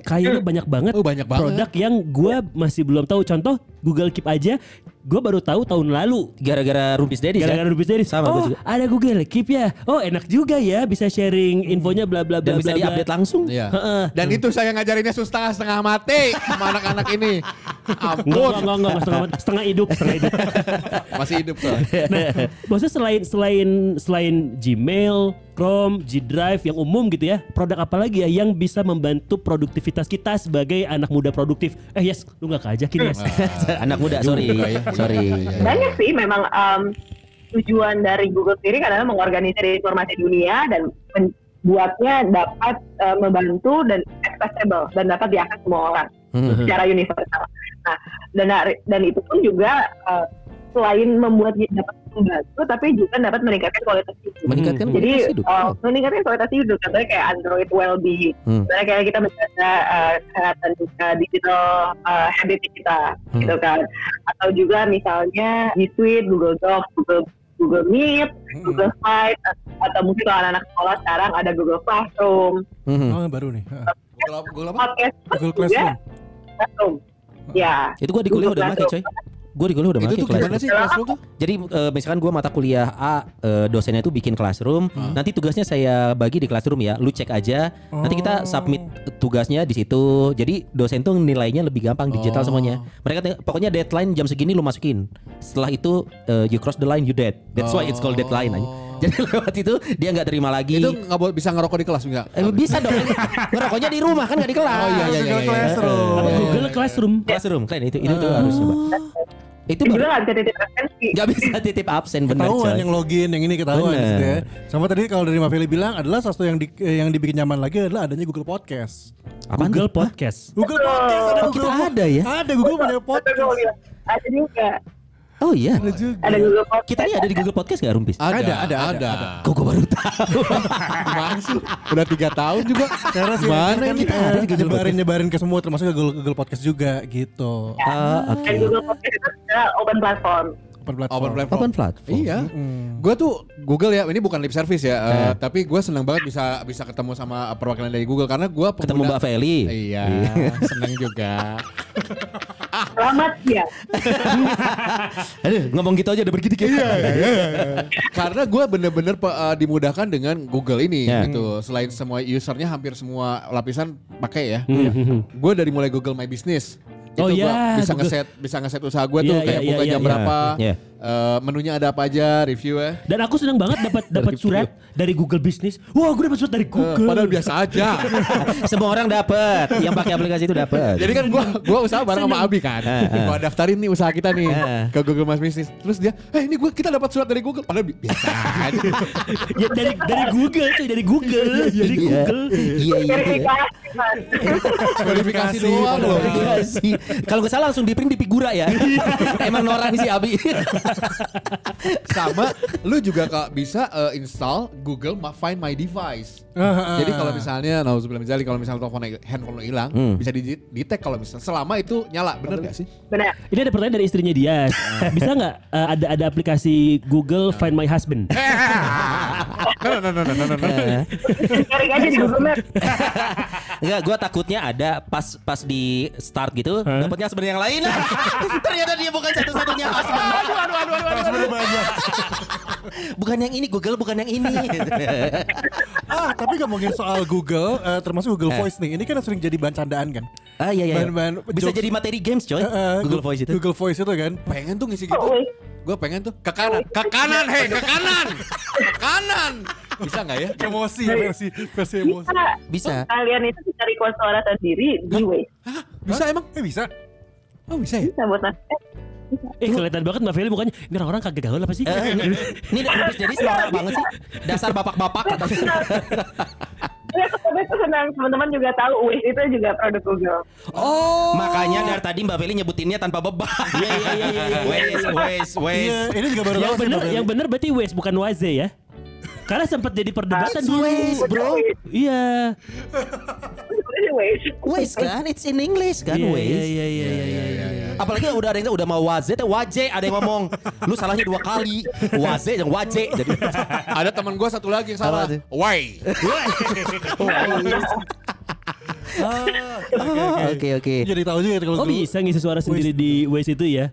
kayaknya banyak banget Oh banyak banget. produk yang gue masih belum tahu contoh Google Keep aja gue baru tahu tahun lalu Gara-gara Rumpis Daddy gara-gara Rubis dari Sama, oh gua juga. ada Google Keep ya oh enak juga ya bisa sharing infonya bla bla bla Dan bisa bla, diupdate langsung. Iya. Heeh. Dan itu saya ngajarinnya setengah setengah mati sama anak-anak ini. Ampun. enggak, enggak, enggak, setengah, setengah hidup, setengah hidup. Masih hidup tuh. Nah, maksudnya selain selain selain Gmail, Chrome, G Drive yang umum gitu ya, produk apa lagi ya yang bisa membantu produktivitas kita sebagai anak muda produktif? Eh yes, lu nggak keajakin yes. Anak muda, sorry. Juga ya. Sorry. Banyak sih memang em, tujuan dari Google sendiri kan adalah mengorganisir informasi dunia dan membuatnya dapat eh, membantu dan accessible dan dapat diakses semua orang Hmm. secara universal. Nah, dan dan itu pun juga eh, selain membuat dapat membantu, tapi juga dapat meningkatkan kualitas hidup. Meningkatkan Jadi kualitas hidup. uh, meningkatkan kualitas hidup contohnya kayak Android well-being, Hmm. Misalnya kayak kita menjaga uh, kesehatan uh, digital uh, habit kita, Hmm. gitu kan. Atau juga misalnya G Suite, Google Docs, Google Google Meet, Google Slides, atau mungkin kalau anak-anak sekolah sekarang ada Google Classroom, Hmm. Oh baru nih. Heeh. Google? Google apa? podcast Google juga Classroom. Classroom. Ya, Itu gua di kuliah udah make coy. Gue di kuliah udah Itu tuh gimana Classroom. sih Classroom tuh? Jadi eh, misalkan gue mata kuliah A, eh, dosennya itu bikin classroom. Nanti tugasnya saya bagi di classroom ya. Lu cek aja. Nanti kita submit tugasnya di situ. Jadi dosen tuh nilainya lebih gampang digital Oh. semuanya. Mereka pokoknya deadline jam segini lu masukin. Setelah itu eh, you cross the line you dead. That's why it's called deadline. aja. Jadi lewat itu dia nggak terima lagi. Itu nggak boleh bisa ngerokok di kelas enggak? Eh, bisa dong. Ngerokoknya di rumah kan nggak di kelas. Oh iya iya iya. Google iya. Classroom. Apa Google Classroom? Classroom keren itu itu tuh harus coba. Itu baru nggak bisa titip absensi. nggak bisa titip absen bener Ketahuan coy. yang login, yang ini ketahuan gitu ya. Sama tadi kalau dari Maveli bilang adalah sesuatu yang di, yang dibikin nyaman lagi adalah adanya Google Podcast. Apaan Google tuh? Podcast. Google Podcast ada Oh, kita Google ada ya? Ada Google punya podcast. Google. Ada juga, Oh iya. Ada juga. ada Google Podcast. Kita ini ada di Google Podcast gak Rumpis? Ada, Ada, ada, ada, ada. Kok gue baru tahu. Gimana sih? Udah tiga tahun juga. Sih Mana ini? kita ada di Google nyebarin nyebarin ke semua termasuk ke Google, Google Podcast juga gitu. Ah, oke. Dan Google Podcast itu open platform. Open platform. Open platform. Open platform. Iya. Hmm. Gue tuh Google ya, ini bukan lip service ya, eh, Eh. tapi gue senang banget bisa bisa ketemu sama perwakilan dari Google karena gue Ketemu Mbak Feli. Iya, senang juga. Selamat ya. Aduh, ngomong gitu aja udah bergidik ya. karena gue bener-bener eh, dimudahkan dengan Google ini Ya. gitu. Selain semua usernya hampir semua lapisan pakai ya. Hmm. Gue dari mulai Google My Business. Oh itu iya, bisa Google. ngeset bisa ngeset usaha gue tuh Iya, kayak iya, buka iya, jam iya. berapa, Iya. Eh, menunya ada apa aja, review ya. Dan aku senang banget dapat dapat surat dari Google Business. Wah, gue dapat surat dari Eh, Google. padahal biasa aja. Semua orang dapat. Yang pakai aplikasi itu dapat. Jadi kan gua gua usaha bareng sama Abi kan. Eh, eh. Gua daftarin nih usaha kita nih ke Google My Business. Terus dia, "Eh, ini gua kita dapat surat dari Google." Padahal bi- biasa aja. ya, dari dari Google cuy, dari Google, dari Iya. Google. Iya iya. iya. Verifikasi, Mas. Verifikasi doang loh. Kalau nggak salah langsung di print di figura ya. Emang orang si Abi. Sama lu juga kak bisa eh, install Google Ma- Find My Device. Jadi kalau misalnya, nah sebelum misalnya kalau misalnya telepon handphone lo hilang, Hmm. bisa di detect kalau misalnya selama itu nyala, bener gak sih? Benar. Ini ada pertanyaan dari istrinya dia. Bisa nggak eh, ada ada aplikasi Google Find My Husband? No, no, no, no, no, no, no. Cari aja di Google Maps. Enggak, gue takutnya ada pas pas di start gitu, Hah? dapatnya sebenarnya yang lain. Ternyata dia bukan satu-satunya husband. Aduh, aduh, aduh, aduh, aduh, aduh. bukan yang ini Google, bukan yang ini. Ah, tapi ngomongin soal Google, eh, termasuk Google Eh. Voice nih. Ini kan sering jadi bahan candaan kan. ah iya iya. Bahan-bahan Bisa jokes. jadi materi games, coy. Eh, eh, Google Voice itu. Google Voice itu kan. Pengen tuh ngisi gitu. Gue pengen tuh ke kanan, ke kanan, hei ke kanan, ke kanan. Bisa nggak ya? Emosi, versi versi emosi. Bisa. Bisa. Kalian itu bisa record suara sendiri di Waze. Bisa emang? Eh bisa. Oh bisa ya? Bisa buat nas- eh, Eh kelihatan banget Mbak Feli mukanya. Ini orang-orang kagak gaul apa sih? Eh, ini ini udah jadi norak banget sih. Dasar bapak-bapak katanya. Iya, tapi aku senang teman-teman juga tahu Waze itu juga produk Google. Oh. Makanya dari tadi Mbak Feli nyebutinnya tanpa beban. Iya iya iya. Wes, wes, wes. Iya, ini juga baru tahu yang sih, Feli. yang bener berarti Waze bukan Waze ya. Karena sempat jadi perdebatan It's dulu. waste, bro. Iya. Waste kan? It's in English kan, Iya, waste. iya, iya, iya, iya, iya, iya. Apalagi udah ada yang udah mau waze, teh waje ada yang ngomong. Lu salahnya dua kali. Waze yang waje. Jadi Ada teman gue satu lagi yang salah. Why? Ah, Oke oke. Jadi tahu juga kalau Oh bisa ngisi suara sendiri di Waze itu ya?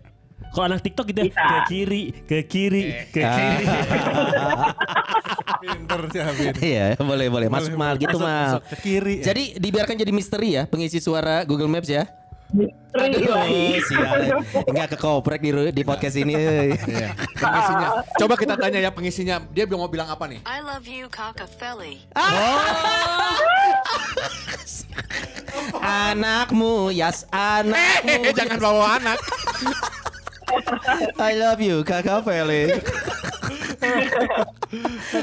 Kalau anak TikTok gitu ya, ke kiri, ke kiri, ke kiri. pinter sih Habib. Iya, boleh boleh. Masuk Boleh, mal boleh. gitu Masuk, mal. masuk. Ke kiri. ya. Jadi dibiarkan jadi misteri ya pengisi suara Google Maps ya. Misteri Aduh, sial. Enggak ke koprek di di podcast ini. euy. Iya. Pengisinya. Coba kita tanya ya pengisinya. Dia mau bilang apa nih? I love you, Cockafelli. Anakmu, yas anakmu. Jangan bawa anak. I love you, Kakak Feli.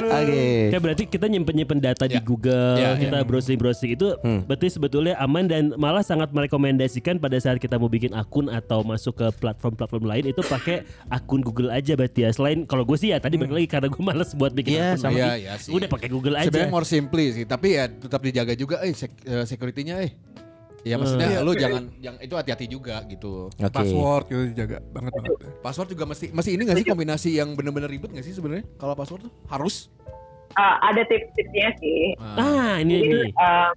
Oke. Kayak berarti kita nyimpen-nyimpen data di Ya. Google, Ya, kita browsing-browsing itu Hmm. berarti sebetulnya aman dan malah sangat merekomendasikan pada saat kita mau bikin akun atau masuk ke platform-platform lain itu pakai akun Google aja berarti ya. Selain kalau gue sih ya tadi balik lagi karena gue males buat bikin Iya, akun. sama. Iya, iya sih. Udah pakai Google aja. Sebenarnya more simply sih, tapi ya tetap dijaga juga eh sek- eh, security-nya eh. Ya maksudnya lu jangan yang itu hati-hati juga gitu. Oke. Password gitu dijaga banget banget. Password juga mesti masih ini gak sih kombinasi yang bener-bener ribet gak sih sebenarnya kalau password tuh harus? Ah, ada tips-tipsnya sih. Ah, ini Jadi ini. eh,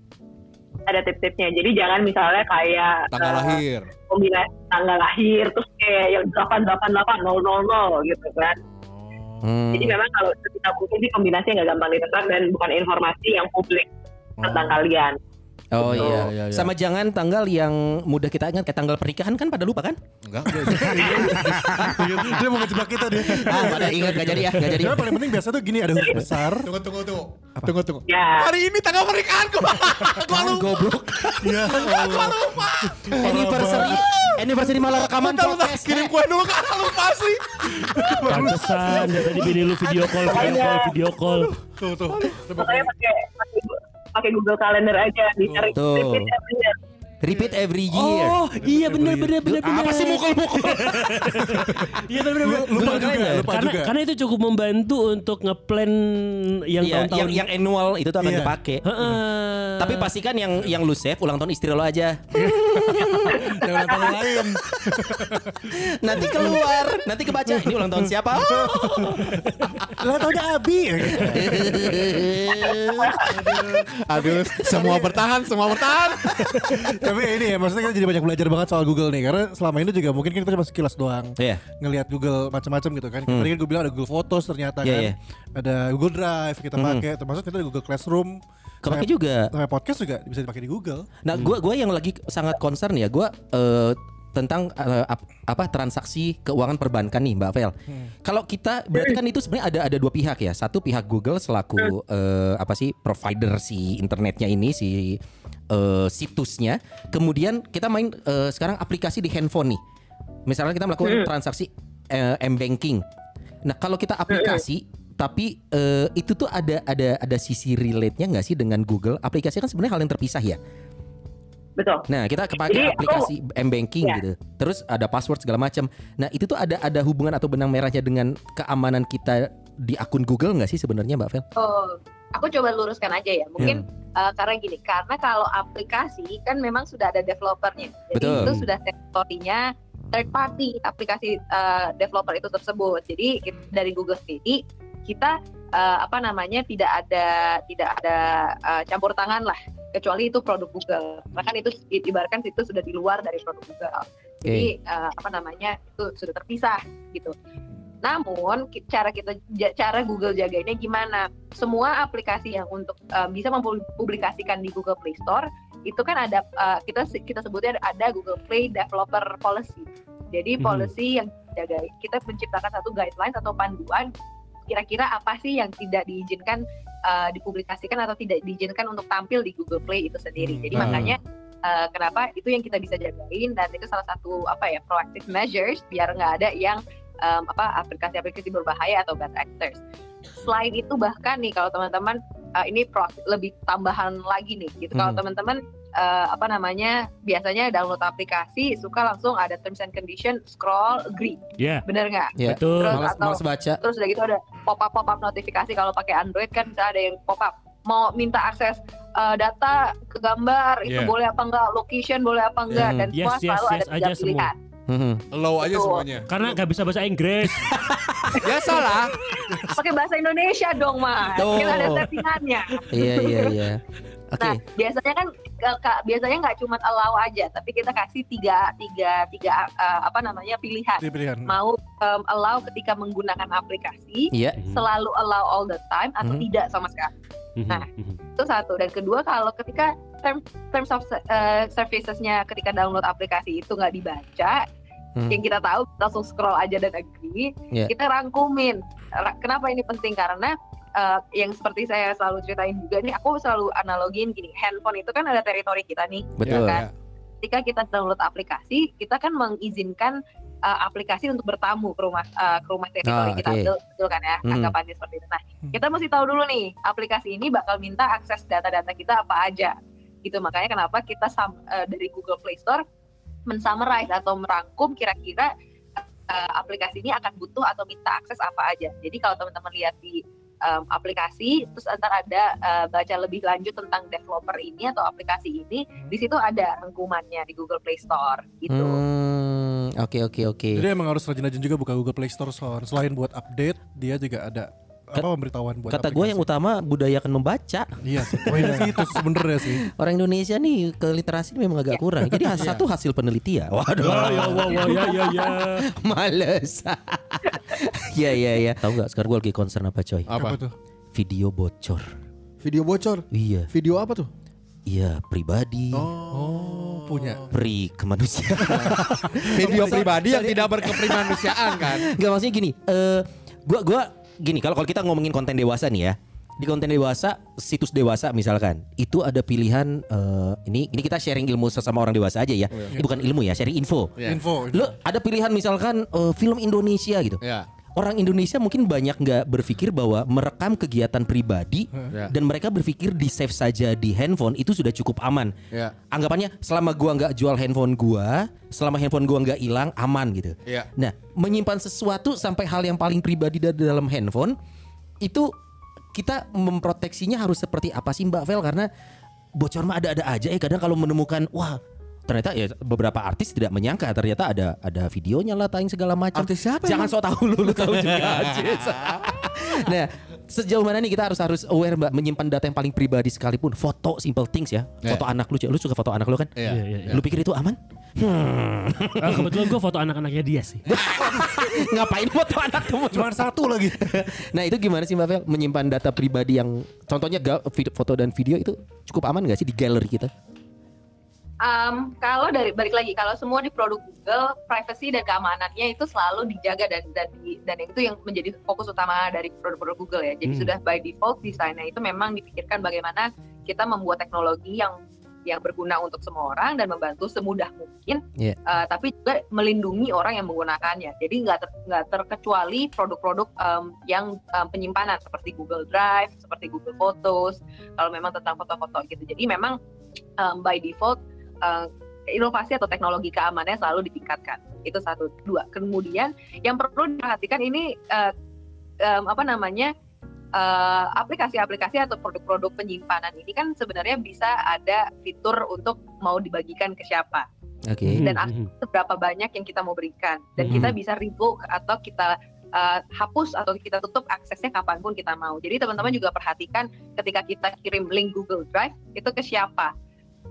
ada tips-tipsnya. Jadi jangan misalnya kayak Tanggal eh, lahir. kombinasi tanggal lahir terus kayak yang delapan delapan delapan nol nol nol gitu kan. Hmm. Jadi memang kalau kita mungkin sih kombinasi nggak gampang ditebak dan bukan informasi yang publik tentang kalian. Oh Gitu. iya. Iya, iya. Sama jangan tanggal yang mudah kita ingat kayak tanggal pernikahan kan pada lupa kan? Enggak. dia mau ngejebak kita dia. Ah, pada ingat gak jadi ya, gak jadi. Cuma paling penting biasa tuh gini ada huruf besar. tunggu tunggu tunggu. Tunggu tunggu. Ya. Hari ini tanggal pernikahanku. Gua lupa. Goblok. Iya. Gua lupa. Anniversary, anniversary malah rekaman podcast. Kirim kue dulu kan lupa sih. Pantesan dari tadi bini lu video call, video call, video call. Tuh tuh. Makanya pakai pakai Google Calendar aja dicari Tuh. Repeat every year. Oh, iya benar benar benar benar. Apa sih mukul-mukul? Iya benar benar. Lupa juga, lupa Karena juga. karena itu cukup membantu untuk ngeplan yang Iya, tahun-tahun yang yang annual itu tuh akan Iya. dipakai. Heeh. Tapi pastikan yang yang lu save ulang tahun istri lo aja. Jangan ada yang lain. nanti keluar, nanti kebaca ini ulang tahun siapa? Lah taunya Abi. Aduh, semua bertahan, semua bertahan. Tapi ini ya maksudnya kita jadi banyak belajar banget soal Google nih karena selama ini juga mungkin kita cuma sekilas doang. Iya. Ngelihat Google macam-macam gitu kan. Tadi kan gue bilang ada Google Photos ternyata Iya, kan. iya. Ada Google Drive kita pakai, termasuk kita ada Google Classroom. Kepake juga. Sampai podcast juga bisa dipakai di Google. Nah, gua gua yang lagi sangat concern ya, gua eh, tentang ap- apa transaksi keuangan perbankan nih, Mbak Vel. Kalau kita berarti kan itu sebenarnya ada ada dua pihak ya. Satu pihak Google selaku eh, apa sih provider si internetnya ini si eh, situsnya. Kemudian kita main eh, sekarang aplikasi di handphone nih. Misalnya kita melakukan transaksi eh, m-banking. Nah, kalau kita aplikasi tapi eh, itu tuh ada ada ada sisi relate-nya nggak sih dengan Google? Aplikasi kan sebenarnya hal yang terpisah ya. Betul. Nah, kita aku- aplikasi m-banking Ya. gitu. Terus ada password segala macam. Nah, itu tuh ada ada hubungan atau benang merahnya dengan keamanan kita di akun Google nggak sih sebenarnya, Mbak Vel? Oh, aku coba luruskan aja ya. Mungkin eh, karena gini, karena kalau aplikasi kan memang sudah ada developernya. Jadi Betul. itu sudah teknologinya third party aplikasi eh, developer itu tersebut. Jadi dari Google sendiri kita eh, apa namanya tidak ada tidak ada eh, campur tangan lah kecuali itu produk Google. Bahkan itu ibaratkan itu sudah di luar dari produk Google. Jadi eh, apa namanya itu sudah terpisah gitu. Namun cara kita cara Google jagainnya gimana? Semua aplikasi yang untuk uh, bisa mempublikasikan di Google Play Store itu kan ada uh, kita kita sebutnya ada Google Play Developer Policy. Jadi Mhm. policy yang jaga kita menciptakan satu guidelines atau panduan kira-kira apa sih yang tidak diizinkan uh, dipublikasikan atau tidak diizinkan untuk tampil di Google Play itu sendiri. Jadi Hmm. makanya uh, kenapa itu yang kita bisa jagain dan itu salah satu apa ya proactive measures biar nggak ada yang um, apa aplikasi-aplikasi berbahaya atau bad actors. Selain itu bahkan nih kalau teman-teman uh, ini pro- lebih tambahan lagi nih gitu. Kalau Hmm. teman-teman uh, apa namanya biasanya download aplikasi suka langsung ada terms and condition scroll agree, Ya, bener nggak? Ya. betul. Terus Malas, atau- malas baca. Terus udah gitu ada pop up pop up notifikasi kalau pakai Android kan misalnya ada yang pop up mau minta akses uh, data ke gambar itu Yeah. boleh apa enggak, location boleh apa enggak Hmm. dan Yes, semua yes, selalu yes ada tiga aja semua. pilihan. Mhm. Low aja Betul. semuanya. Karena nggak bisa bahasa Inggris. Ya salah. Pakai bahasa Indonesia dong, Mas. Tuh. Kita ada settingannya. Iya iya iya. Oke. Nah, biasanya kan ke- biasanya nggak cuma allow aja, tapi kita kasih tiga tiga tiga uh, apa namanya pilihan. Pilihan. Mau um, allow ketika menggunakan aplikasi, Iya. selalu allow all the time atau Hmm. tidak sama sekali. Mhm, Nah. mhm. Itu satu. Dan kedua kalau ketika term, terms of uh, services-nya ketika download aplikasi itu nggak dibaca, Hmm. yang kita tahu langsung scroll aja dan agree, Iya. kita rangkumin. Ra- Kenapa ini penting? Karena uh, yang seperti saya selalu ceritain juga nih, aku selalu analogiin gini, handphone itu kan ada teritori kita nih. Betul. kan? Ketika kita download aplikasi, kita kan mengizinkan uh, aplikasi untuk bertamu ke rumah uh, ke rumah teritori Ah, kita, oke. betul, betul kan ya? Hmm. Anggapannya seperti itu. Nah, Hmm. kita mesti tahu dulu nih, aplikasi ini bakal minta akses data-data kita apa aja. Gitu makanya kenapa kita sam- uh, dari Google Play Store mensummarize atau merangkum kira-kira uh, aplikasi ini akan butuh atau minta akses apa aja. Jadi kalau teman-teman lihat di um, aplikasi, terus antar ada uh, baca lebih lanjut tentang developer ini atau aplikasi ini, di situ ada rangkumannya di Google Play Store gitu. Hmm, Oke oke oke. Jadi emang harus rajin-rajin juga buka Google Play Store Son. Selain buat update, dia juga ada apa pemberitahuan buat Kata gue yang utama budayakan membaca. Iya sih. Poinnya sih itu sebenarnya sih. Orang Indonesia nih ke literasi memang agak kurang. Jadi has- satu hasil penelitian. Waduh. Ya, wah, wah, ya, ya, ya. Males. Iya iya iya. Tahu nggak sekarang gue lagi concern apa coy? Apa? tuh? Video bocor. Video bocor. Iya. Video apa tuh? Iya pribadi. Oh, punya. Pri kemanusiaan. Video pribadi yang tidak berkeprimanusiaan kan? Gak maksudnya gini. Eh, gua gua gini kalau kalau kita ngomongin konten dewasa nih ya. Di konten dewasa, situs dewasa misalkan, itu ada pilihan eh, ini ini kita sharing ilmu sesama orang dewasa aja ya. Ini bukan ilmu ya, sharing info. Iya. Info. Lo ada pilihan misalkan eh, film Indonesia gitu. Ya. Orang Indonesia mungkin banyak nggak berpikir bahwa merekam kegiatan pribadi Ya. dan mereka berpikir di save saja di handphone itu sudah cukup aman. Ya. Anggapannya selama gua nggak jual handphone gua, selama handphone gua nggak hilang aman gitu. Iya. Nah, menyimpan sesuatu sampai hal yang paling pribadi dari dalam handphone itu kita memproteksinya harus seperti apa sih Mbak Vel karena bocor mah ada-ada aja ya kadang kalau menemukan wah ternyata ya beberapa artis tidak menyangka ternyata ada ada videonya lah tayang segala macam. Artis siapa Jangan sok tahu lu, lu tahu juga. Nah, sejauh mana nih kita harus harus aware Mbak menyimpan data yang paling pribadi sekalipun foto simple things ya. Iya. Foto anak lu, lu suka foto anak lu kan? Iya. Iya, iya, iya. Lu pikir itu aman? Hmm. Ah, kebetulan gue foto anak-anaknya dia sih. Ngapain foto anak kamu? Cuma satu lagi. Nah itu gimana sih Mbak Vel menyimpan data pribadi yang contohnya foto dan video itu cukup aman gak sih di galeri kita? Um, kalau dari balik lagi kalau semua di produk Google privacy dan keamanannya itu selalu dijaga dan dan dan itu yang menjadi fokus utama dari produk-produk Google ya. Jadi Hmm. sudah by default desainnya itu memang dipikirkan bagaimana kita membuat teknologi yang yang berguna untuk semua orang dan membantu semudah mungkin, Iya. Uh, tapi juga melindungi orang yang menggunakannya. Jadi nggak ter- nggak terkecuali produk-produk um, yang um, penyimpanan seperti Google Drive, seperti Google Photos, kalau memang tentang foto-foto gitu. Jadi memang um, by default uh, inovasi atau teknologi keamanannya selalu ditingkatkan. Itu satu, dua. Kemudian yang perlu diperhatikan ini uh, um, apa namanya uh, aplikasi-aplikasi atau produk-produk penyimpanan ini kan sebenarnya bisa ada fitur untuk mau dibagikan ke siapa Oke. Dan Mhm. seberapa banyak yang kita mau berikan dan kita bisa revoke atau kita uh, hapus atau kita tutup aksesnya kapan pun kita mau. Jadi teman-teman juga perhatikan ketika kita kirim link Google Drive itu ke siapa.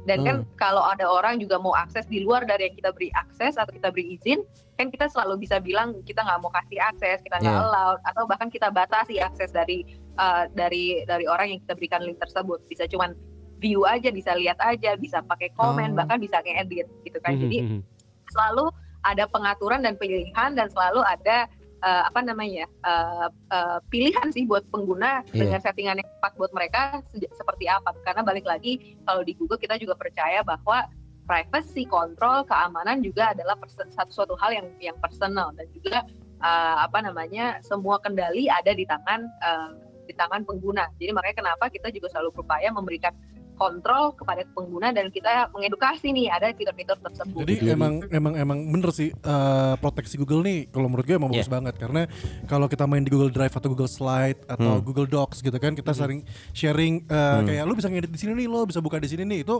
Dan kan kalau ada orang juga mau akses di luar dari yang kita beri akses atau kita beri izin, kan kita selalu bisa bilang kita nggak mau kasih akses, kita nggak Iya. allow, atau bahkan kita batasi akses dari uh, dari dari orang yang kita berikan link tersebut. Bisa cuman view aja, bisa lihat aja, bisa pakai komen, Oh. bahkan bisa ngedit gitu kan. Jadi Mhm. selalu ada pengaturan dan pilihan dan selalu ada eh, apa namanya eh, eh, pilihan sih buat pengguna Iya. dengan settingan yang tepat buat mereka se- seperti apa karena balik lagi kalau di Google kita juga percaya bahwa privacy control keamanan juga adalah satu suatu hal yang yang personal dan juga eh, apa namanya semua kendali ada di tangan eh, di di tangan pengguna. Jadi makanya kenapa kita juga selalu berupaya memberikan kontrol kepada pengguna dan kita mengedukasi nih ada fitur-fitur tersebut. Jadi Jadi- emang emang emang bener sih eh, proteksi Google nih kalau menurut gue emang bagus Iya. banget karena kalau kita main di Google Drive atau Google Slide atau Hmm. Google Docs gitu kan kita sering sharing eh, kayak lu bisa ngedit di sini nih lo bisa buka di sini nih itu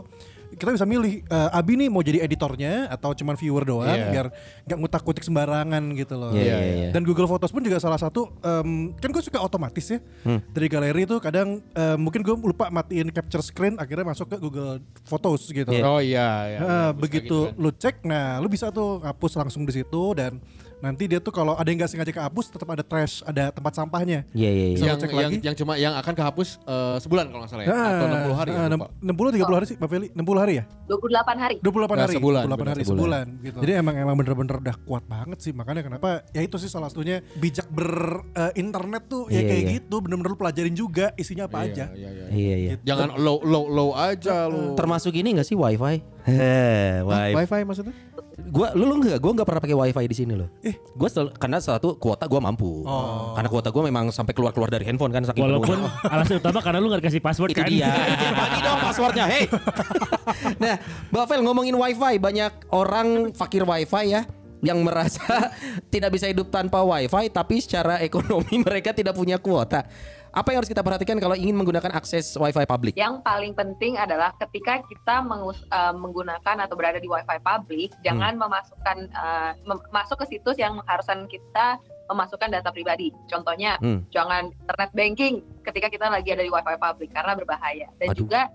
kita bisa milih eh, Abi nih mau jadi editornya atau cuman viewer doang Iya. biar nggak ngutak-ngutik sembarangan gitu loh. Iya, iya, iya. Dan Google Photos pun juga salah satu em, kan gue suka otomatis ya Hmm. dari galeri itu kadang em, mungkin gue lupa matiin capture screen akhirnya masuk ke Google Photos gitu. Iya. Oh iya, iya. Nah, Bagus begitu gitu lu cek, nah lu bisa tuh hapus langsung di situ dan nanti dia tuh kalau ada yang nggak sengaja kehapus tetap ada trash, ada tempat sampahnya. Iya iya iya. Bisa yang cek yang, lagi. yang cuma yang akan kehapus eh, sebulan kalau nggak salah ya Nah, atau 60 hari ya, nah, lupa. 60 30 hari sih, Mbak Feli? 60 hari ya? 28 hari. 28 Nah, hari. sebulan, 28 benar, hari sebulan. sebulan gitu. Jadi emang emang bener-bener udah kuat banget sih. Makanya kenapa ya itu sih salah satunya bijak berinternet tuh ya Iya, kayak iya. gitu bener-bener lu pelajarin juga isinya apa Iya, aja. Iya, iya. Iya iya. Jangan low low low aja lu. Termasuk ini gak sih wifi? Wifi. wifi maksudnya? Gua lu lu enggak, gua enggak pernah pakai wifi di sini loh. Eh. Gua sel- karena satu kuota gua mampu. Oh. Karena kuota gua memang sampai keluar-keluar dari handphone kan saking Walaupun penuhnya. alasan utama karena lu gak dikasih password itu kan. dia. Bagi dong passwordnya, hei. nah, Mbak Vel ngomongin wifi, banyak orang fakir wifi ya yang merasa tidak bisa hidup tanpa wifi, tapi secara ekonomi mereka tidak punya kuota. Apa yang harus kita perhatikan kalau ingin menggunakan akses wifi publik? Yang paling penting adalah ketika kita mengus- eh, menggunakan atau berada di WiFi publik, jangan memasukkan eh, mem- masuk ke situs yang mengharuskan kita memasukkan data pribadi. Contohnya, Hmm. jangan internet banking ketika kita lagi ada di WiFi publik karena berbahaya. Dan Aduh. juga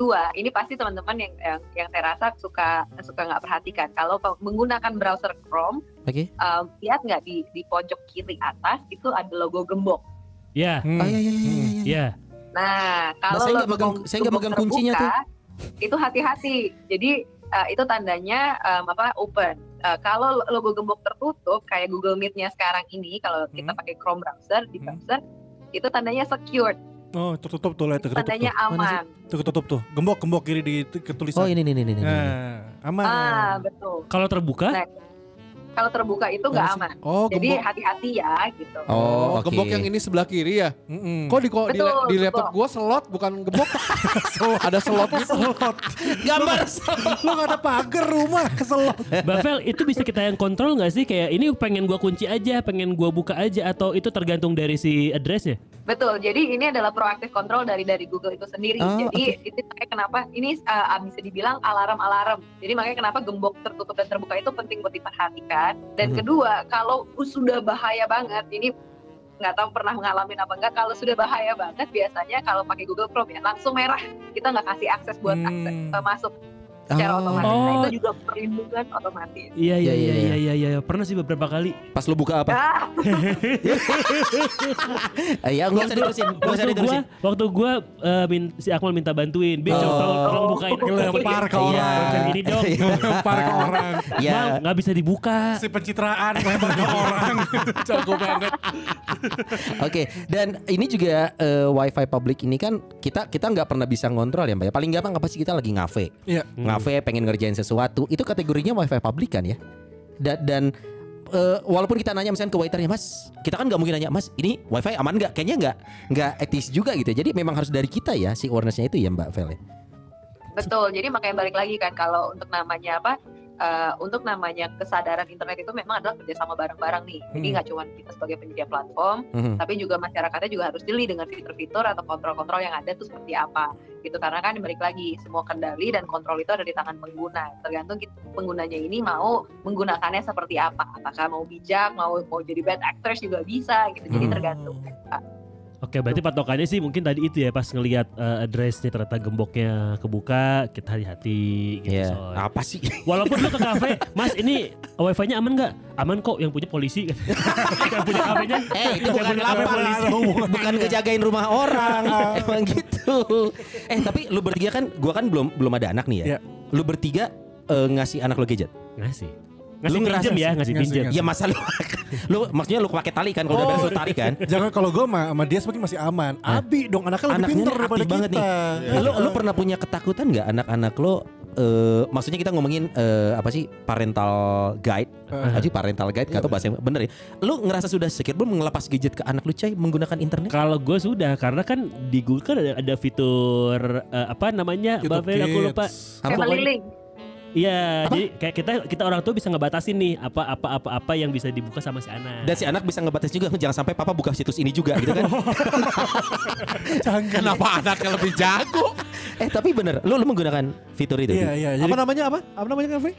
kedua, ini pasti teman-teman yang, yang yang saya rasa suka suka nggak perhatikan. Kalau menggunakan browser Chrome, Oke. eh, lihat nggak di di pojok kiri atas itu ada logo gembok. Ya, Hmm. Iya, iya. ya. Nah, kalau saya nggak logo megang- saya nggak megang kuncinya terbuka, Itu hati-hati. Jadi eh, itu tandanya em, apa open. Eh, kalau logo gembok tertutup kayak Google Meet-nya sekarang ini, kalau kita Hmm. pakai Chrome browser di Hmm. browser itu tandanya secured, Oh, tertutup tuh, lihat tertutup tandanya tuh. aman. Tuh ketutup tuh. Gembok gembok kiri di ketulisan. Oh ini nih nih nih. nih. Nah, aman. Ah, betul. Kalau terbuka, Nah, Kalau terbuka itu nggak aman. Oh, Jadi hati-hati ya gitu. Oh, oke. gembok yang ini sebelah kiri ya. Mm-mm. Kok di kok di, Betul, di laptop gua slot bukan gembok. Ada slot gitu. Gambar Lu gak ada pagar rumah keselot. Bavel itu bisa kita yang kontrol nggak sih? Kayak ini pengen gua kunci aja, pengen gua buka aja, atau itu tergantung dari si address ya? Betul. Jadi ini adalah proaktif control dari dari Google itu sendiri. Oh, Jadi itu makanya kenapa ini uh, bisa dibilang alarm-alarm. Jadi makanya kenapa gembok tertutup dan terbuka itu penting buat diperhatikan. Dan Mhm. kedua, kalau sudah bahaya banget, ini nggak tahu pernah mengalami apa enggak. Kalau sudah bahaya banget, biasanya kalau pakai Google Chrome ya langsung merah. Kita nggak kasih akses buat Hmm. akses uh, masuk secara Oh. otomatis. Nah, Oh. itu juga perlindungan otomatis. Iya Iya, iya iya, iya iya iya. iya. Pernah sih beberapa kali. Pas lu buka apa? Ah, Eh, ya nggak usah diterusin, nggak usah diterusin. waktu gua eh, min- si Akmal minta bantuin, Bin, coba Oh. tolong, tolong bukain. Lempar ke Iya. orang. Bukan gini dong. Lempar ke orang. Ya. Bang, nggak bisa dibuka. Si pencitraan lempar ke orang. Jago banget. Oke, dan ini juga eh, wifi publik ini kan kita kita nggak pernah bisa ngontrol ya mbak ya. Paling gampang apa sih kita lagi ngafe, Iya. ngafe pengen ngerjain sesuatu, itu kategorinya wifi publik kan ya. Da- dan eh, walaupun kita nanya misalnya ke waiternya mas, kita kan nggak mungkin nanya mas ini wifi aman nggak? Kayaknya nggak nggak etis juga gitu. Jadi memang harus dari kita ya si awarenessnya itu ya mbak Vel. ya? Betul, jadi makanya balik lagi kan kalau untuk namanya apa, eh, untuk namanya kesadaran internet itu memang adalah kerjasama bareng-bareng nih. Jadi Hmm. nggak cuma kita sebagai penyedia platform, Mhm. tapi juga masyarakatnya juga harus jeli dengan fitur-fitur atau kontrol-kontrol yang ada itu seperti apa. Gitu karena kan balik lagi semua kendali dan kontrol itu ada di tangan pengguna. Tergantung kita, penggunanya ini mau menggunakannya seperti apa. Apakah mau bijak, mau mau jadi bad actors juga bisa gitu. Jadi Hmm. tergantung. Oke, berarti patokannya sih mungkin tadi itu ya pas ngelihat eh, addressnya ternyata gemboknya kebuka, kita hati-hati gitu. Iya. Soy. Apa sih? Walaupun lu ke kafe, Mas ini wifi-nya aman nggak? Aman kok, yang punya polisi kan. yang punya kafenya. Eh itu bukan kafe polisi. bukan ngejagain rumah orang emang gitu eh tapi lu bertiga kan gua kan belum belum ada anak nih ya Iya. lu bertiga eh, ngasih anak lo gadget Ngasih. Ngasih Lu ngerasa pinjem ya, sih, ngasih ngasih, pinjem. ngasih. ya masa lu lu maksudnya lu pakai tali kan kalau udah Oh. beres lu tarik kan Jangan kalau gue sama, sama dia mungkin masih aman. Abi dong anaknya lebih Anaknya pinter daripada banget kita. nih. lu lu pernah punya ketakutan nggak anak-anak lo eh, maksudnya kita ngomongin eh, apa sih parental guide, Eh. aja parental guide, atau bahasa yang bener ya. Lu ngerasa sudah secure belum ngelepas gadget ke anak lu Cai menggunakan internet? Kalau gue sudah karena kan di Google kan ada, ada fitur eh, apa namanya Fel aku lupa. Apa? Family link. Iya, jadi kayak kita kita orang tua bisa ngebatasin nih apa apa apa apa yang bisa dibuka sama si anak. Dan si anak bisa ngebatas juga jangan sampai papa buka situs ini juga gitu kan. Kenapa anaknya lebih jago? eh tapi bener, lu lu menggunakan fitur itu? Iya iya. Jadi apa namanya apa? Apa namanya Kafe?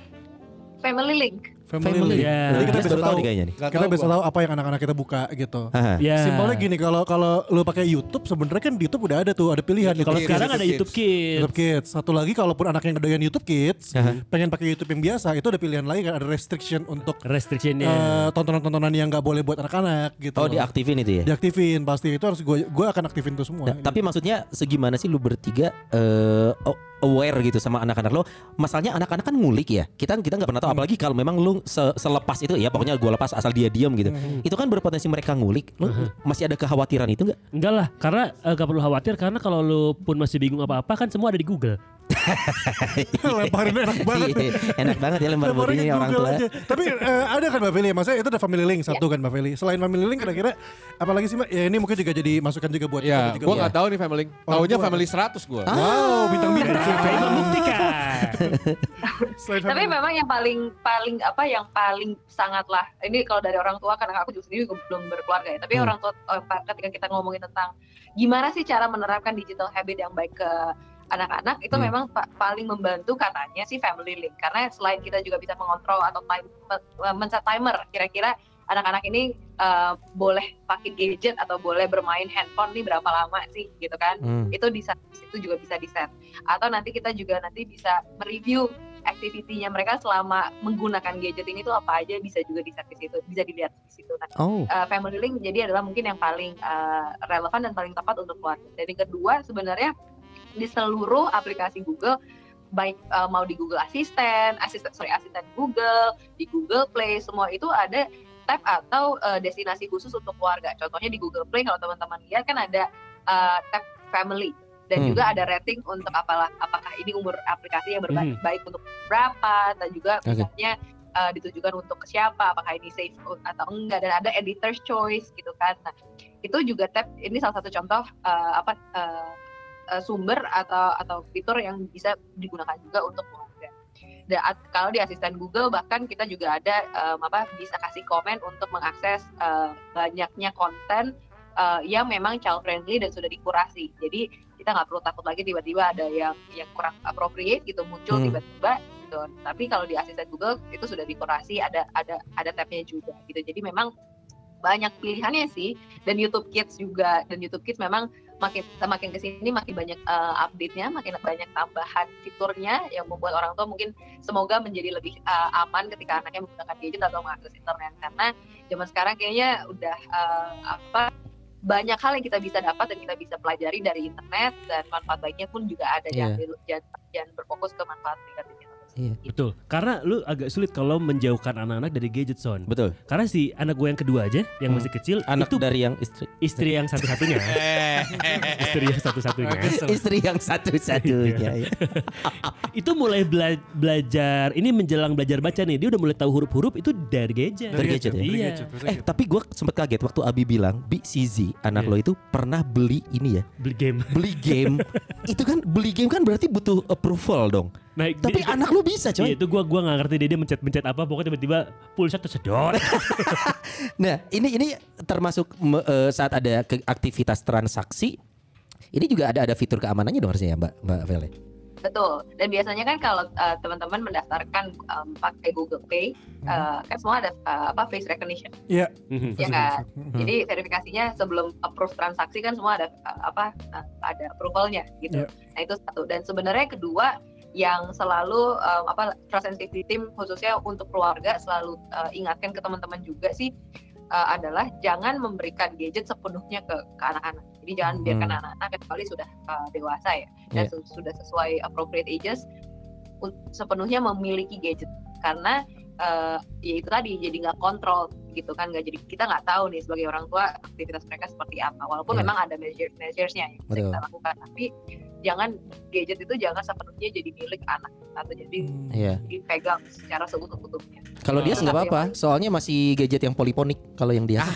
Family link. Family. Family. Iya. Jadi kita bisa tahu tahu nih kayaknya nih. Kita bisa gua. tahu apa yang anak-anak kita buka gitu. Ya. Simpelnya gini kalau kalau lu pakai YouTube sebenarnya kan di YouTube udah ada tuh ada pilihan Kalau Kids, sekarang ada YouTube Kids. YouTube Kids. Satu lagi kalaupun anak yang doyan YouTube Kids, Aha. pengen pakai YouTube yang biasa, itu ada pilihan lain kan ada restriction untuk Restrictionnya. eh, tontonan-tontonan yang nggak boleh buat anak-anak gitu. Oh diaktifin itu ya? Diaktifin pasti itu harus gue gue akan aktifin itu semua. Nah, tapi maksudnya segimana sih lu bertiga eh, oh, aware gitu sama anak-anak lo? Masalahnya anak-anak kan ngulik ya. Kita kita nggak pernah tahu apalagi kalau memang lu se- selepas itu ya pokoknya gua lepas asal dia diam gitu. Itu kan berpotensi mereka ngulik. Lu masih ada kekhawatiran itu nggak? Enggak lah, karena eh, gak perlu khawatir karena kalau lu pun masih bingung apa-apa kan semua ada di Google. lemparin enak banget. Iya, Enak banget ya lempar Lemparin bodinya ke orang Google tua. aja. Tapi eh, ada kan Mbak Feli? Maksudnya itu ada family link satu kan Mbak Feli. Selain family link kira-kira apalagi sih Mbak? Ya ini mungkin juga jadi masukan juga buat Ya, juga. gua nggak tahu nih family. Orang Taunya family 100 gua. Wow, bintang-bintang. Survei membuktikan. Selain Tapi memang yang paling paling apa yang paling sangatlah ini kalau dari orang tua karena aku juga sendiri juga belum berkeluarga ya. Tapi Hmm. orang tua pa- ketika kita ngomongin tentang gimana sih cara menerapkan digital habit yang baik ke anak-anak itu Hmm. memang pa- paling membantu katanya sih family link karena selain kita juga bisa mengontrol atau time men-set timer kira-kira anak-anak ini eh, boleh pakai gadget atau boleh bermain handphone nih berapa lama sih gitu kan Hmm. itu di set- itu juga bisa di set atau nanti kita juga nanti bisa mereview activity-nya mereka selama menggunakan gadget ini tuh apa aja bisa juga di set di situ bisa dilihat di situ nah Oh. uh, family link jadi adalah mungkin yang paling uh, relevan dan paling tepat untuk keluarga dan yang kedua sebenarnya di seluruh aplikasi Google baik uh, mau di Google Assistant, asisten sorry asisten Google, di Google Play semua itu ada tab atau uh, destinasi khusus untuk keluarga. Contohnya di Google Play kalau teman-teman lihat kan ada uh, tab family dan Hmm. juga ada rating untuk apalah apakah ini umur aplikasi yang berbaik Hmm. baik untuk berapa dan juga Oke. misalnya uh, ditujukan untuk siapa apakah ini safe atau enggak dan ada editor's choice gitu kan. Nah, itu juga tab ini salah satu contoh uh, apa uh, sumber atau atau fitur yang bisa digunakan juga untuk kalau di asisten Google bahkan kita juga ada um, apa bisa kasih komen untuk mengakses uh, banyaknya konten uh, yang memang child friendly dan sudah dikurasi. Jadi kita nggak perlu takut lagi tiba-tiba ada yang yang kurang appropriate gitu muncul Hmm. tiba-tiba gitu. Tapi kalau di asisten Google itu sudah dikurasi ada ada ada tabnya juga gitu. Jadi memang banyak pilihannya sih dan YouTube Kids juga dan YouTube Kids memang makin semakin ke sini makin banyak uh, update-nya, makin banyak tambahan fiturnya yang membuat orang tua mungkin semoga menjadi lebih uh, aman ketika anaknya menggunakan gadget atau mengakses internet karena zaman sekarang kayaknya udah uh, apa banyak hal yang kita bisa dapat dan kita bisa pelajari dari internet dan manfaat baiknya pun juga ada Iya. jangan, jangan berfokus ke manfaat negatifnya. Iya. Betul. Karena lu agak sulit kalau menjauhkan anak-anak dari gadget son. Betul. Karena si anak gue yang kedua aja yang Hmm. masih kecil Anak itu dari yang istri istri yang satu-satunya. istri yang satu-satunya. istri yang satu-satunya. ya. itu mulai bela- belajar ini menjelang belajar baca nih. Dia udah mulai tahu huruf-huruf itu dari gadget. Dari gadget ya? Iya. Eh tapi gue sempet kaget waktu Abi bilang Bi Sizi anak Iya. lo itu pernah beli ini ya Beli game. beli game itu kan beli game kan berarti butuh approval dong Nah, tapi dia- anak lo bisa Iya coy itu gua gua nggak ngerti dia dia mencet-mencet apa pokoknya tiba-tiba pulsa tersedot. nah ini ini termasuk me- eh, saat ada ke- aktivitas transaksi ini juga ada ada fitur keamanannya dong harusnya ya Mbak Mbak Vele Betul. Dan biasanya kan kalau uh, teman-teman mendaftarkan um, pakai Google Pay, uh, kan semua ada uh, apa face recognition. Mhm. ya kan? Hmm. Jadi verifikasinya sebelum approve transaksi kan semua ada uh, apa uh, ada approvalnya gitu. Iya. Nah itu satu. Dan sebenarnya kedua yang selalu um, apa trust and safety team khususnya untuk keluarga selalu uh, ingatkan ke teman-teman juga sih uh, adalah jangan memberikan gadget sepenuhnya ke ke anak-anak. Jadi jangan Hmm. biarkan anak-anak kecuali sudah uh, dewasa ya dan su- sudah sesuai appropriate ages sepenuhnya memiliki gadget karena uh, ya itu tadi jadi nggak kontrol gitu kan nggak jadi kita nggak tahu nih sebagai orang tua aktivitas mereka seperti apa walaupun Iya. memang ada measure measuresnya yang bisa Betul. kita lakukan tapi jangan gadget itu jangan sepenuhnya jadi milik anak atau jadi Iya. dipegang secara seutuh-utuhnya. Kalau dia nggak apa-apa, soalnya masih gadget yang poliponik kalau yang dia.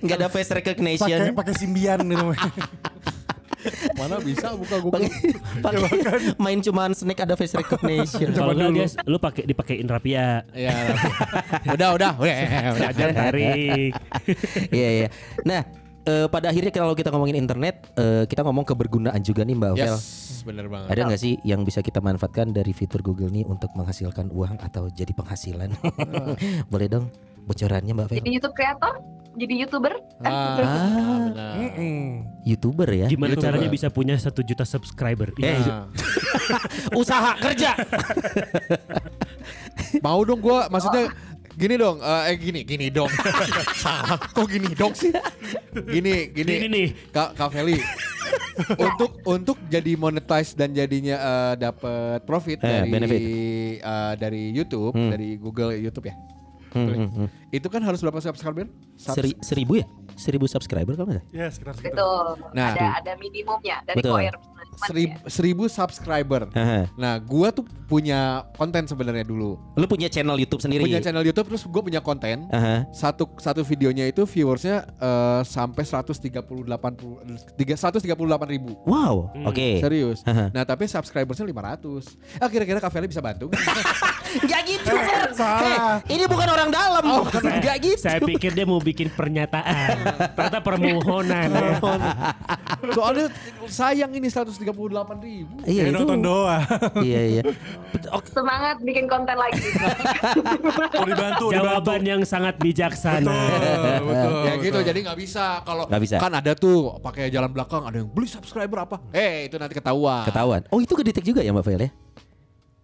Nggak ada face Pakai recognition. pakai simbian gitu. Mana bisa buka Google? Pakai pakai main cuman snake ada face recognition. Kalau enggak dia lu pakai dipakein Rapia. Iya. udah, udah, udah, udah. Tarik. Iya iya. Nah, eh, pada akhirnya kalau kita ngomongin internet, eh, kita ngomong kebergunaan juga nih Mbak Vel. Yes, bener banget. Ada nggak sih yang bisa kita manfaatkan dari fitur Google nih untuk menghasilkan uang atau jadi penghasilan? Boleh dong bocorannya Mbak Vel? Jadi YouTube kreator, jadi youtuber, Ah, Ah. benar. Youtuber ya? Gimana Itu caranya bisa punya satu juta subscriber? Eh, Nah. Usaha kerja. Mau dong gua maksudnya gini dong, eh eh, gini, gini dong. Salah, kok gini dong sih? Gini, gini. Ini nih. Kak, Kak Feli. untuk untuk jadi monetize dan jadinya eh, dapat profit Eh, dari benefit. eh, dari YouTube, Hmm. dari Google YouTube ya. Hmm, hmm, hmm. Itu kan harus berapa subscriber? Subs- Seri- seribu ya? Seribu subscriber kalau nggak? Ya sekitar segitu. itu Nah. ada ada minimumnya dari Betul. Koir. Seribu, seribu subscriber. Nah, gua tuh punya konten sebenarnya dulu. Lu punya channel YouTube sendiri? Punya channel YouTube terus gue punya konten. Aha. Satu satu videonya itu viewersnya eh, sampai 138 puluh- tiga- 138 ribu. Wow, Hmm. oke. Serius. Haha. Nah tapi subscribersnya 500. Ah kira-kira Kak Feli bisa bantu? nggak? Gak gitu, Sir. salah. Hei, ini bukan orang dalam. Gak gitu. Saya pikir dia mau bikin pernyataan. Ternyata permohonan. ya. Soalnya sayang ini 138 ribu. Iya Ya itu. nonton doang. Iya iya. Oke. Semangat bikin konten lagi. Mau dibantu, dibantu. Jawaban yang sangat bijaksana. Betul, betul. ya gitu jadi nggak bisa kalau bisa. kan ada tuh pakai jalan belakang ada yang beli subscriber apa eh itu nanti ketahuan Ketahuan. Oh itu kedetek juga ya Mbak Vel ya?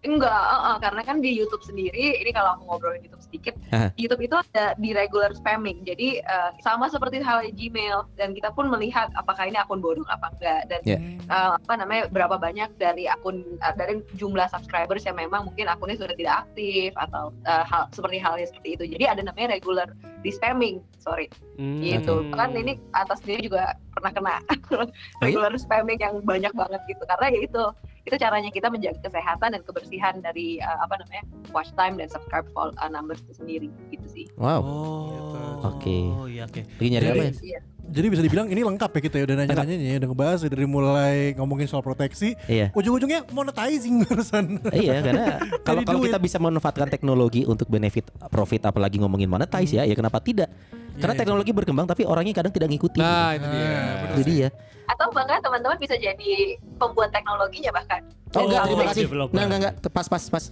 Enggak, eh, eh, karena kan di YouTube sendiri, ini kalau aku ngobrolin YouTube sedikit, Aha. YouTube itu ada di regular spamming. Jadi eh, sama seperti halnya Gmail dan kita pun melihat apakah ini akun bodong apa enggak dan Ya. eh, apa namanya berapa banyak dari akun eh, dari jumlah subscribers yang memang mungkin akunnya sudah tidak aktif atau eh, hal seperti halnya seperti itu. Jadi ada namanya regular di spamming, sorry. Hmm. gitu kan ini atas sendiri juga pernah kena regular spamming yang banyak banget gitu karena ya itu itu caranya kita menjaga kesehatan dan kebersihan dari uh, apa namanya watch time dan subscribe fol- uh, numbers itu sendiri gitu sih Wow. Oh, Oke. Oh iya oke. Lagi nyari apa ya? Iya. Jadi bisa dibilang ini lengkap ya kita ya udah nanya-nanya ya udah ngebahas ya, dari mulai ngomongin soal proteksi, Iya. ujung-ujungnya monetizing urusan. iya karena kalau kalau kita bisa memanfaatkan teknologi untuk benefit profit apalagi ngomongin monetize ya ya kenapa tidak karena Iya, teknologi berkembang tapi orangnya kadang tidak ngikutin nah itu dia Nah, itu dia atau bahkan teman-teman bisa jadi pembuat teknologinya bahkan. Oh enggak terima kasih. developer. enggak enggak enggak. Pas pas pas.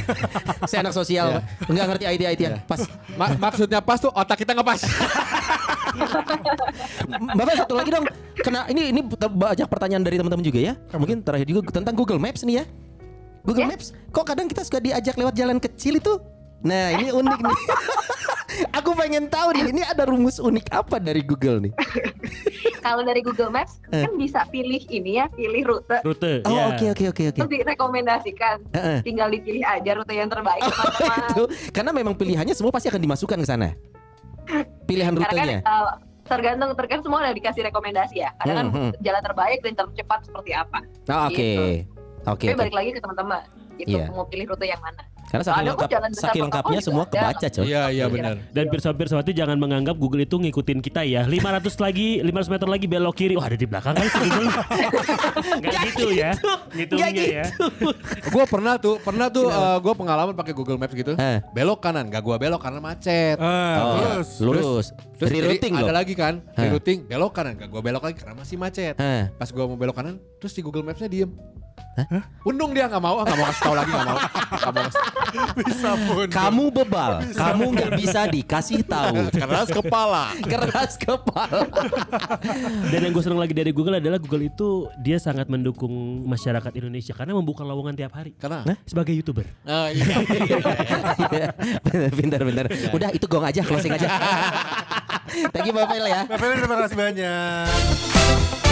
Saya anak sosial. Enggak ngerti IT IT ya pas. Ma- maksudnya pas tuh otak kita nggak pas Bapak satu lagi dong. Kena ini ini banyak pertanyaan dari teman-teman juga ya. Mungkin terakhir juga tentang Google Maps nih ya. Google Ya. Maps kok kadang kita suka diajak lewat jalan kecil itu? Nah ini unik nih. Aku pengen tahu nih ini ada rumus unik apa dari Google nih kalau dari Google Maps Eh. kan bisa pilih ini ya pilih rute Rute. oh ya. oke oke oke oke terus direkomendasikan Heeh. tinggal dipilih aja rute yang terbaik teman-teman itu karena memang pilihannya semua pasti akan dimasukkan ke sana pilihan karena kan rutenya uh, tergantung tergantung semua udah dikasih rekomendasi ya karena kan Hmm, hmm. jalan terbaik dan tercepat seperti apa Oh, oke gitu. oke tapi oke balik lagi ke teman-teman gitu Iya. mau pilih rute yang mana karena saking Ada lengkap jalan saking lengkapnya semua ada. kebaca coy iya iya benar Dan pirsa-pirsawati jangan menganggap Google itu ngikutin kita ya. 500 lagi, 500 meter lagi belok kiri. Wah ada di belakang kan Google. Gak gitu ya. Nggak ya. gue pernah tuh pernah tuh gue pengalaman pakai Google Maps gitu Eh. belok kanan gak gue belok karena macet Ah, Oh, terus. lurus Terus jadi rerouting ada loh lagi kan Hah. rerouting belok kanan gak gue belok lagi karena masih macet Hah. pas gue mau belok kanan terus di Google Mapsnya diem Undung dia nggak mau, nggak mau kasih tahu lagi nggak mau. Nggak mau Bisa pun. kamu bebal kamu nggak bisa dikasih tahu Keras kepala. keras kepala Dan yang gue seneng lagi dari Google adalah Google itu dia sangat mendukung masyarakat Indonesia karena membuka lowongan tiap hari. Karena Sebagai youtuber. Ah, iya. Iya, bentar bentar udah itu gong aja closing aja thank you Bapak ya Bapak terima kasih banyak.